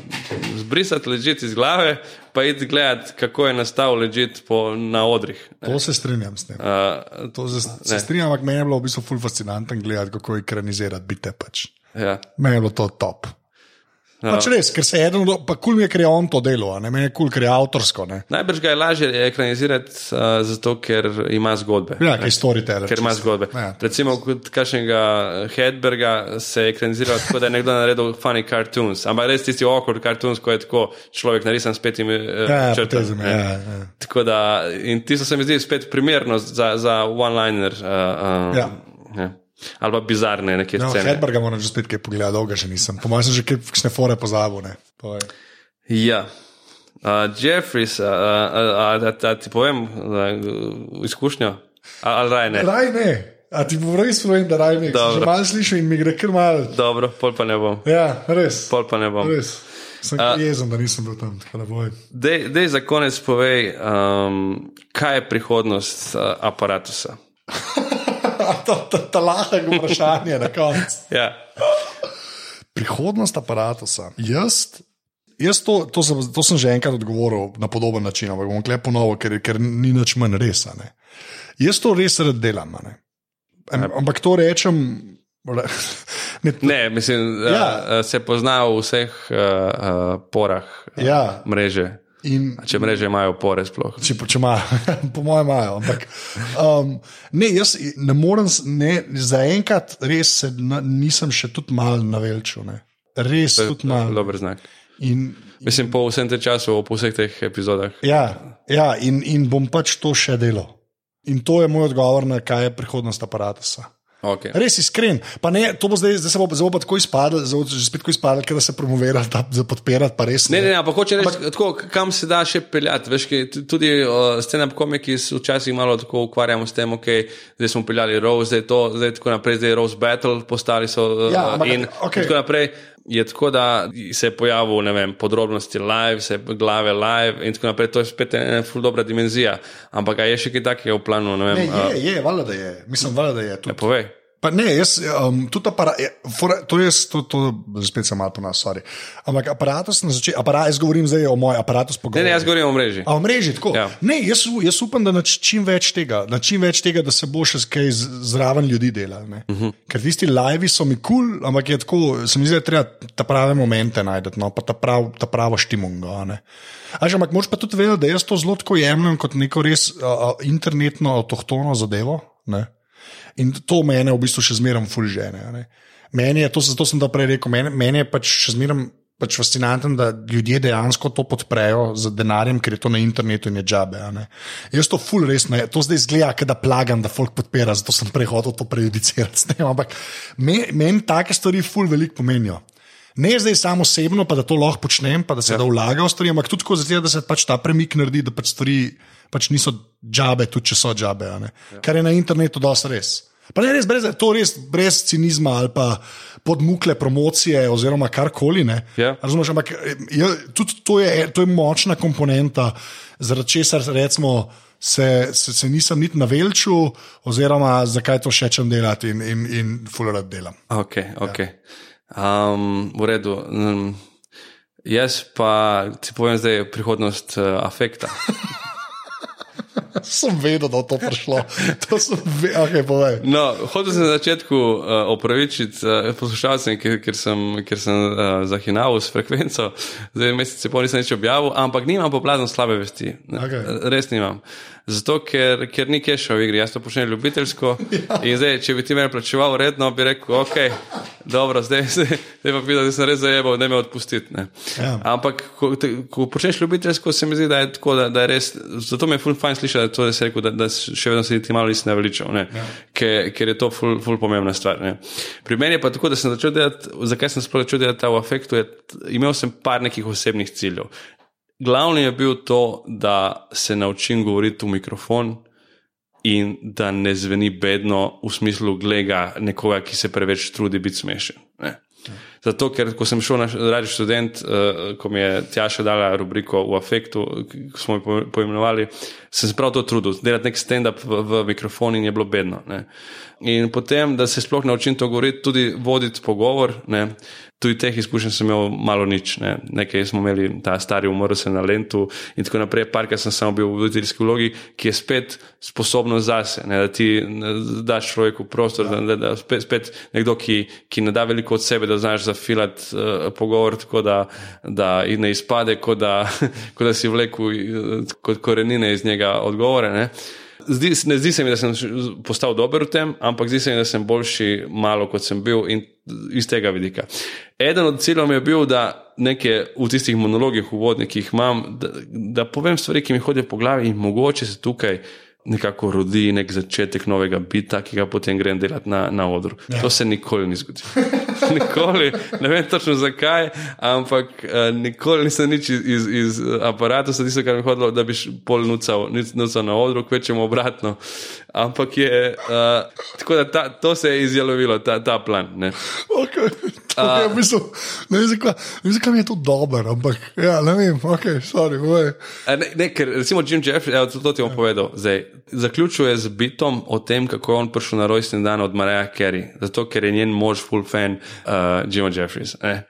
zbrisati ležiti iz glave, pa iti gledati, kako je nastal ležiti na odrih. To se strinjam s tem. Uh, To se, se strinjam, ampak meni je bilo v bistvu ful fascinantno gledati, kako ekranizirati bite. Pač. ja. Meni je bilo to top. Ja. Pač res, ker se je eden, pa kul mi je, ker je on to delo, ne meni je kul, ker je avtorsko. Ne? Najbrž ga je lažje ekranizirati, uh, zato ker ima zgodbe. Ja, ker je storyteller. Ker ima zgodbe. Ja. Recimo, kot kakšnega Hedberga se je ekraniziral tako, da je nekdo naredil funny cartoons, ampak res tisti awkward cartoons, ko je tako človek narisan s petimi uh, Ja, ja, črtami. ne. ja, ja. Tako da, in tisto se mi zdi spet primerno za, za one-liner. Uh, uh, Ja. ja. Ali pa bizarne neke No, scene. Hedberga moram že spet kaj pogledati, dolgo že nisem. Po mojem sem že kakšne fore pozabil. Ja. Uh, Jeffries, uh, uh, uh, da ti povem uh, izkušnjo. Ali raje ne? Raj ne. A ti bo res povem, da raj ne. Že malo slišal in mi gre kar mal. Dobro, pol pa ne bom. Ja, res. Pol pa ne bom. res. Sem A- jezen, da nisem bil tam. tako da boj. Dej, dej za konec povej, um, kaj je prihodnost uh, aparata. to, to, to lahko vprašanje na koncu. Ja. Prihodnost aparata. Jaz, jaz to, to, sem, to sem že enkrat odgovoril na podoben način, ampak bom klepo novo, ker, ker ni nič manj res. a ne. Jaz to res rad delam. a ne. Am- Ampak to rečem. Ne, Ne, mislim, Ja. ja. uh, se pozna v vseh uh, uh, porah uh, Ja. mreže. In, Če mreže imajo pore sploh. Če, če ima, po mojem, imajo. Ampak um, ne, jaz ne morem, ne, zaenkrat res se na, nisem še tudi malo navelčil. Ne. Res tudi malo. Dober znak. In, Mislim, po vsem tem času, po vseh teh epizodah. ja, ja in, in bom pač to še delal. In to je moj odgovor na kaj je prihodnost aparata. Okay. Res iskren. Pa ne, to bo zdaj, zdaj se bo, pa tako izpadlo, že spet tako izpadlo, ker da se promovira, da za podpirati, pa res Ne, ne, ne, ampak hoče reči, tako, kam se da še peljati. Veš, kaj, tudi uh, stand-up komiki se včasih malo tako ukvarjamo s tem, ok, zdaj smo peljali Rose, zdaj to, zdaj tako naprej, zdaj je Rose Battle, postali so uh, Ja, ampak, in okej. tako naprej. Je tako, da se je pojavil ne vem, podrobnosti live, se glave live in tako naprej. To je spet ena ful dobra dimenzija. Ampak je še kaj takega v planu? Ne vem, Ne, uh, je, je, valjda da je. Mislim, valjda da je. Tudi, povej. Pa ne, jaz, um, tudi aparat, je, fora, to je, to, to, spet sem malo po nas, sorry. Ampak aparatus na začetku, aparat, jaz govorim zdaj o mojem aparatu Ne, spogovora. ne, jaz govorim o mreži. A v mreži tako? Ja. Ne, jaz, jaz upam, da na čim več tega, na čim več tega, da se bo še kaj zraven ljudi delal. Uh Mhm. -huh. Ker tisti live so mi kul, cool, ampak je tako, se mi zdi, da treba ta prave momente najti, no, pa ta, prav, ta pravo štimungo. a ne. A že, ampak moš pa tudi vedeti, da jaz to zelo tako jemljem kot neko res uh, internetno, avtohtono zadevo. Ne? In to mene v bistvu še zmeraj fulžene. Meni je, to, zato sem to prej rekel, meni, meni je pač še zmeraj pač fascinantno, da ljudje dejansko to podprejo z denarjem, ker je to na internetu in je džabe. Jaz to ful res ne, to zdaj zgleda, da plagam, da folk podpira, zato sem prehodil to prejudicirati. Ampak me- meni take stvari ful veliko pomenijo. Ne zdaj samo osebno, pa da to lahko počnem, pa da se ja. da vlaga v stvari, ampak tudi zato, da se pač ta premik naredi, da pač stvari pač niso džabe, tudi če so džabe. a ne. Kar je na internetu dosti res. Pa ne res, brez, to res brez cinizma ali pa podmukle promocije oziroma karkoli. ne. Ja. Razumeš, ampak je, tudi to je, to je močna komponenta, zaradi česar recimo. Se, se, se nisem niti navelčil, oziroma zakaj to še čem delati in, in, in fulerat delam. Ok, ok. Um, v redu. Um, jaz pa ti povem zdaj prihodnost uh, afekta. Sem vedel, da bo to prišlo. To sem vedel, okay, povej. No, hotel sem na začetku uh, opravičiti uh, poslušalcem, ker, ker sem, ker sem uh, zahinal s frekvenco, zdaj mesec pol nisem nič objavil, ampak nimam poplazno slabe vesti. Okej. Res nimam. Zato, ker, ker ni keša v igri, jaz to počnem ljubiteljsko. ja. In zdaj, če bi ti meni plačeval redno, bi rekel, ok, dobro, zdaj, zdaj, zdaj pa videl, da sem res zajebal, da me odpustiti. ne. Ja. Ampak, ko, te, ko počneš ljubiteljsko, se mi zdi, da je tako, da, da je res. Zato mi je ful fajn slišati, da, to, da, si rekel, da, da še vedno se ti malo nisi naveličal, ne. ja. ker, ker je to ful, ful pomembna stvar. Ne. Pri meni je pa tako, da sem začel delati, zakaj sem sploh začel delati ta v afektu, je, imel sem par nekih osebnih ciljev. Glavni je bil to, da se naučim govoriti v mikrofon in da ne zveni bedno v smislu glega nekoga, ki se preveč trudi biti smešen. Ne. Zato, ker ko sem šel na radio študent, uh, ko mi je Tjaša dala rubriko v afektu, ki smo jo poimenovali, sem se prav to trudil, delati nek stand-up v, v mikrofon in je bilo bedno. Ne. In potem, da se sploh naučim to govoriti, tudi voditi pogovor. Ne. Tudi teh izkušenj sem imel malo nič. Ne. Nekaj smo imeli, ta stari umrl se na Lentu in tako naprej. Parkrat sem samo bil v voditeljski vlogi, ki je spet sposobnost zase, ne, da ti daš človeku prostor, ja. da, da spet, spet nekdo, ki, ki ne da veliko od sebe, da znaš zafilati uh, pogovor tako, da, da ne izpade, kot da, kot da si vleku uh, kot korenine iz njega odgovore. Ne. Zdi, ne zdi se mi, da sem postal dober v tem, ampak zdi se mi, da sem boljši, malo kot sem bil in iz tega vidika. Eden od ciljev je bil, da nekaj v tistih monologih, uvodnih, ki jih imam, da, da povem stvari, ki mi hodijo po glavi in mogoče se tukaj nekako rodi nek začetek novega bita, ki ga potem grem delati na, na odru. Ja. To se nikoli ni zgodilo. nikoli, ne vem točno zakaj, ampak uh, nikoli nisem nič iz, iz, iz aparata, se tisto, kar mi hodilo, da bi pol nucal, nucal na odru, kvečemo obratno. Ampak je, uh, tako da ta, to se je izjalovilo, ta, ta plan. Okay. Okay, uh, mislim, ne vem, zakaj je to dobro, ampak ja, ne vem, ok, sorry. Ne, ne, ker recimo Jim Jeffrey, evo, to ti bom povedal, zdaj, zaključuje z bitom o tem, kako je on prišel na rojstni dan od Mareja Kerry, zato ker je njen mož full fan uh, Jima Jeffries. Eh.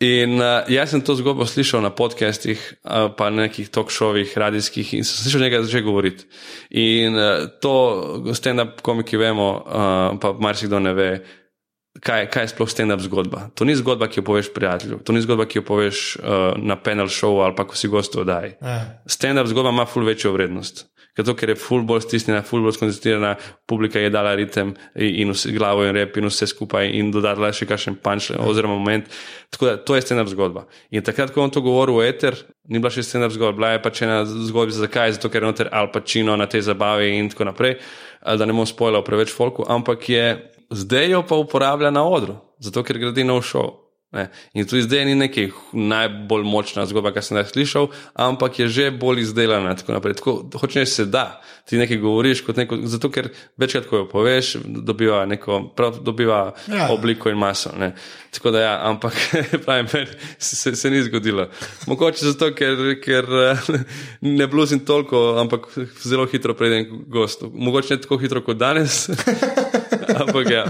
In uh, jaz sem to zgodbo slišal na podcastih, uh, pa na nekih talk-showih, radijskih, in sem slišal nekaj že govoriti. In uh, to, stand-up komiki vemo, uh, pa marsikdo ne ve, kaj, kaj je sploh stand-up zgodba. To ni zgodba, ki jo poveš prijatelju, to ni zgodba, ki jo poveš uh, na panel show ali pa ko si gost oddaji. Ja. Stand-up zgodba ima ful večjo vrednost. Zato, ker je full bolj stisnjena, full bolj skoncentrirana, publika je dala ritem in vse, glavo in rep in vse skupaj in dodala še kakšen punč oziroma moment. Tako da to je stand-up zgodba. In takrat, ko on to govoril v eter, ni bila še stand-up zgodba, bila je pač ena zgodba, zakaj, zato ker je noter Al Pacino na tej zabavi in tako naprej, da ne bom spoilal preveč folku, ampak je zdaj jo pa uporablja na odru, zato ker gradi nov šov. Ne. In tudi zdaj ni nekaj najbolj močna zgodba, kar sem jih slišal, ampak je že bolj izdelana. Tako tako, hočeš se da, ti nekaj govoriš, neko, zato ker večkrat, ko jo poveš, dobiva, neko, prav, dobiva ja. obliko in maso. Ne. Tako da ja, ampak pravim, se, se ni zgodilo. Mogoče zato, ker, ker ne bluzim toliko, ampak zelo hitro predem gostu. Mogoče ne tako hitro kot danes. ampak ja.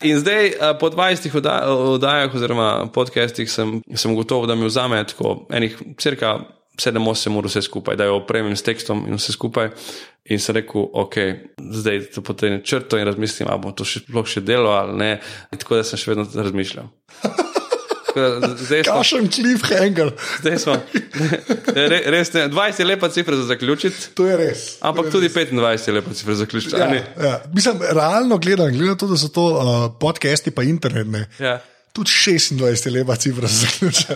In zdaj, po 20 oddajah oziroma podcastih, sem, sem gotov, da mi vzame tako enih crka 7-8 ur vse skupaj, da jo opremim s tekstom in vse skupaj. In sem rekel, ok, zdaj to potem črto in razmislim, ali bo to še, še delo ali ne. In tako da sem še vedno razmišljal. Kašem cliffhanger. Zdaj smo. Re, res, ne, 20 je lepa cifra za zaključiti. To je res. Ampak je tudi res. 25 je lepa cifra za zaključiti. Ja, ja. Mislim, realno gledam, gledam to, da so to uh, podcasti pa internet. Ja. Tudi 26 je lepa cifra za zaključiti.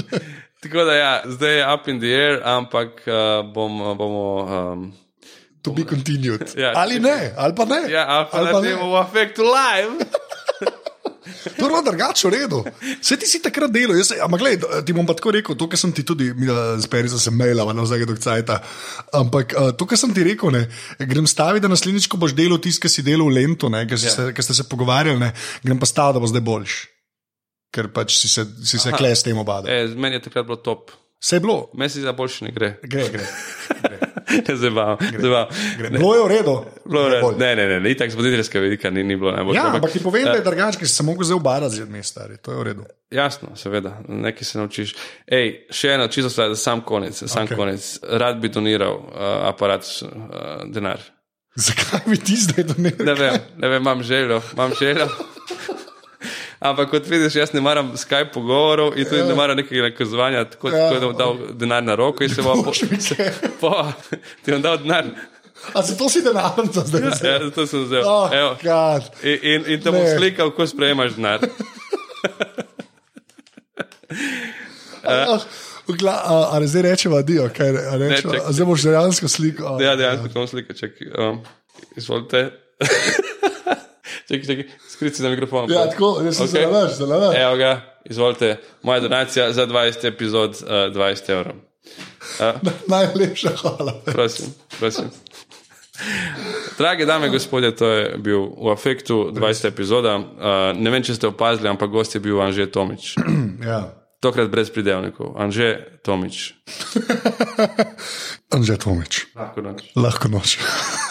Tako da ja, zdaj je up in the air, ampak uh, bom, bomo. Um, To bi continued. Ja, ali ne, ali pa ne. Ja, ali pa, ali pa ne, bomo v efektu live. To je bilo drugače, v redu. Vse ti si takrat delal, jaz, ampak gled, ti bom pa tako rekel, to, kar sem ti tudi, speri za se mailava na vsake dokcajta. Ampak to, kar sem ti rekel, ne, grem staviti, da naslednjič, ko boš delal tisto, kar si delal v Lentu, ker ja. ste se pogovarjali, ne, grem pa staviti, da bo zdaj boljš. Ker pač si se, si se kle s tem obadal. E, meni je takrat bilo top. Vse je bilo. Meni se za boljše ne gre. Gre, gre. gre. Zabav, zabav. Bilo je v redu. Ne, ne, ne, ne, tako z voditeljskega vidika ni, ni bilo najbolje. Ja, ampak ti povem, da je drugačen, ker si se lahko zdaj obarati z ljudmi, stari. To je v redu. Jasno, seveda, nekaj se naučiš. Ej, še eno, čisto stvar, sam konec, sam okay. konec. Rad bi doniral uh, aparat, uh, denar. Zakaj bi ti zdaj doniral? Ne vem, ne vem, imam željo, imam željo. Ampak kot vidiš, jaz ne maram Skype pogovorov in tudi ja. ne maram nekega nakazovanja, tako ja. da bom dal denar na roko in se bom pošilil. Po, ti bom dal denar. A se to si denar za zdaj? Ja, ja, to sem vzel. Oh, in, in, in te bom slikal, kako sprejemaš denar. Ali zdaj rečemo, adijo, kaj rečemo? Zdaj boš dejansko slikal. Ja, dejansko bom slikal, čekaj. Um, izvolite. Čekaj, čekaj, skriti za mikrofon. Ja, tako, sem okay. zelo več, zelo več. Evo ga, izvolite, moja donacija za 20 epizod, uh, 20 evrov. Uh. Najlepša hvala. Prosim, prosim. Drage dame in gospodje, to je bil v afektu 20. epizoda. Uh, ne vem, če ste opazili, ampak gost je bil Anže Tomič. Ja. Tokrat brez pridevnikov. Anže Tomič. Anže Tomič. Lahko noč. Lahko noč.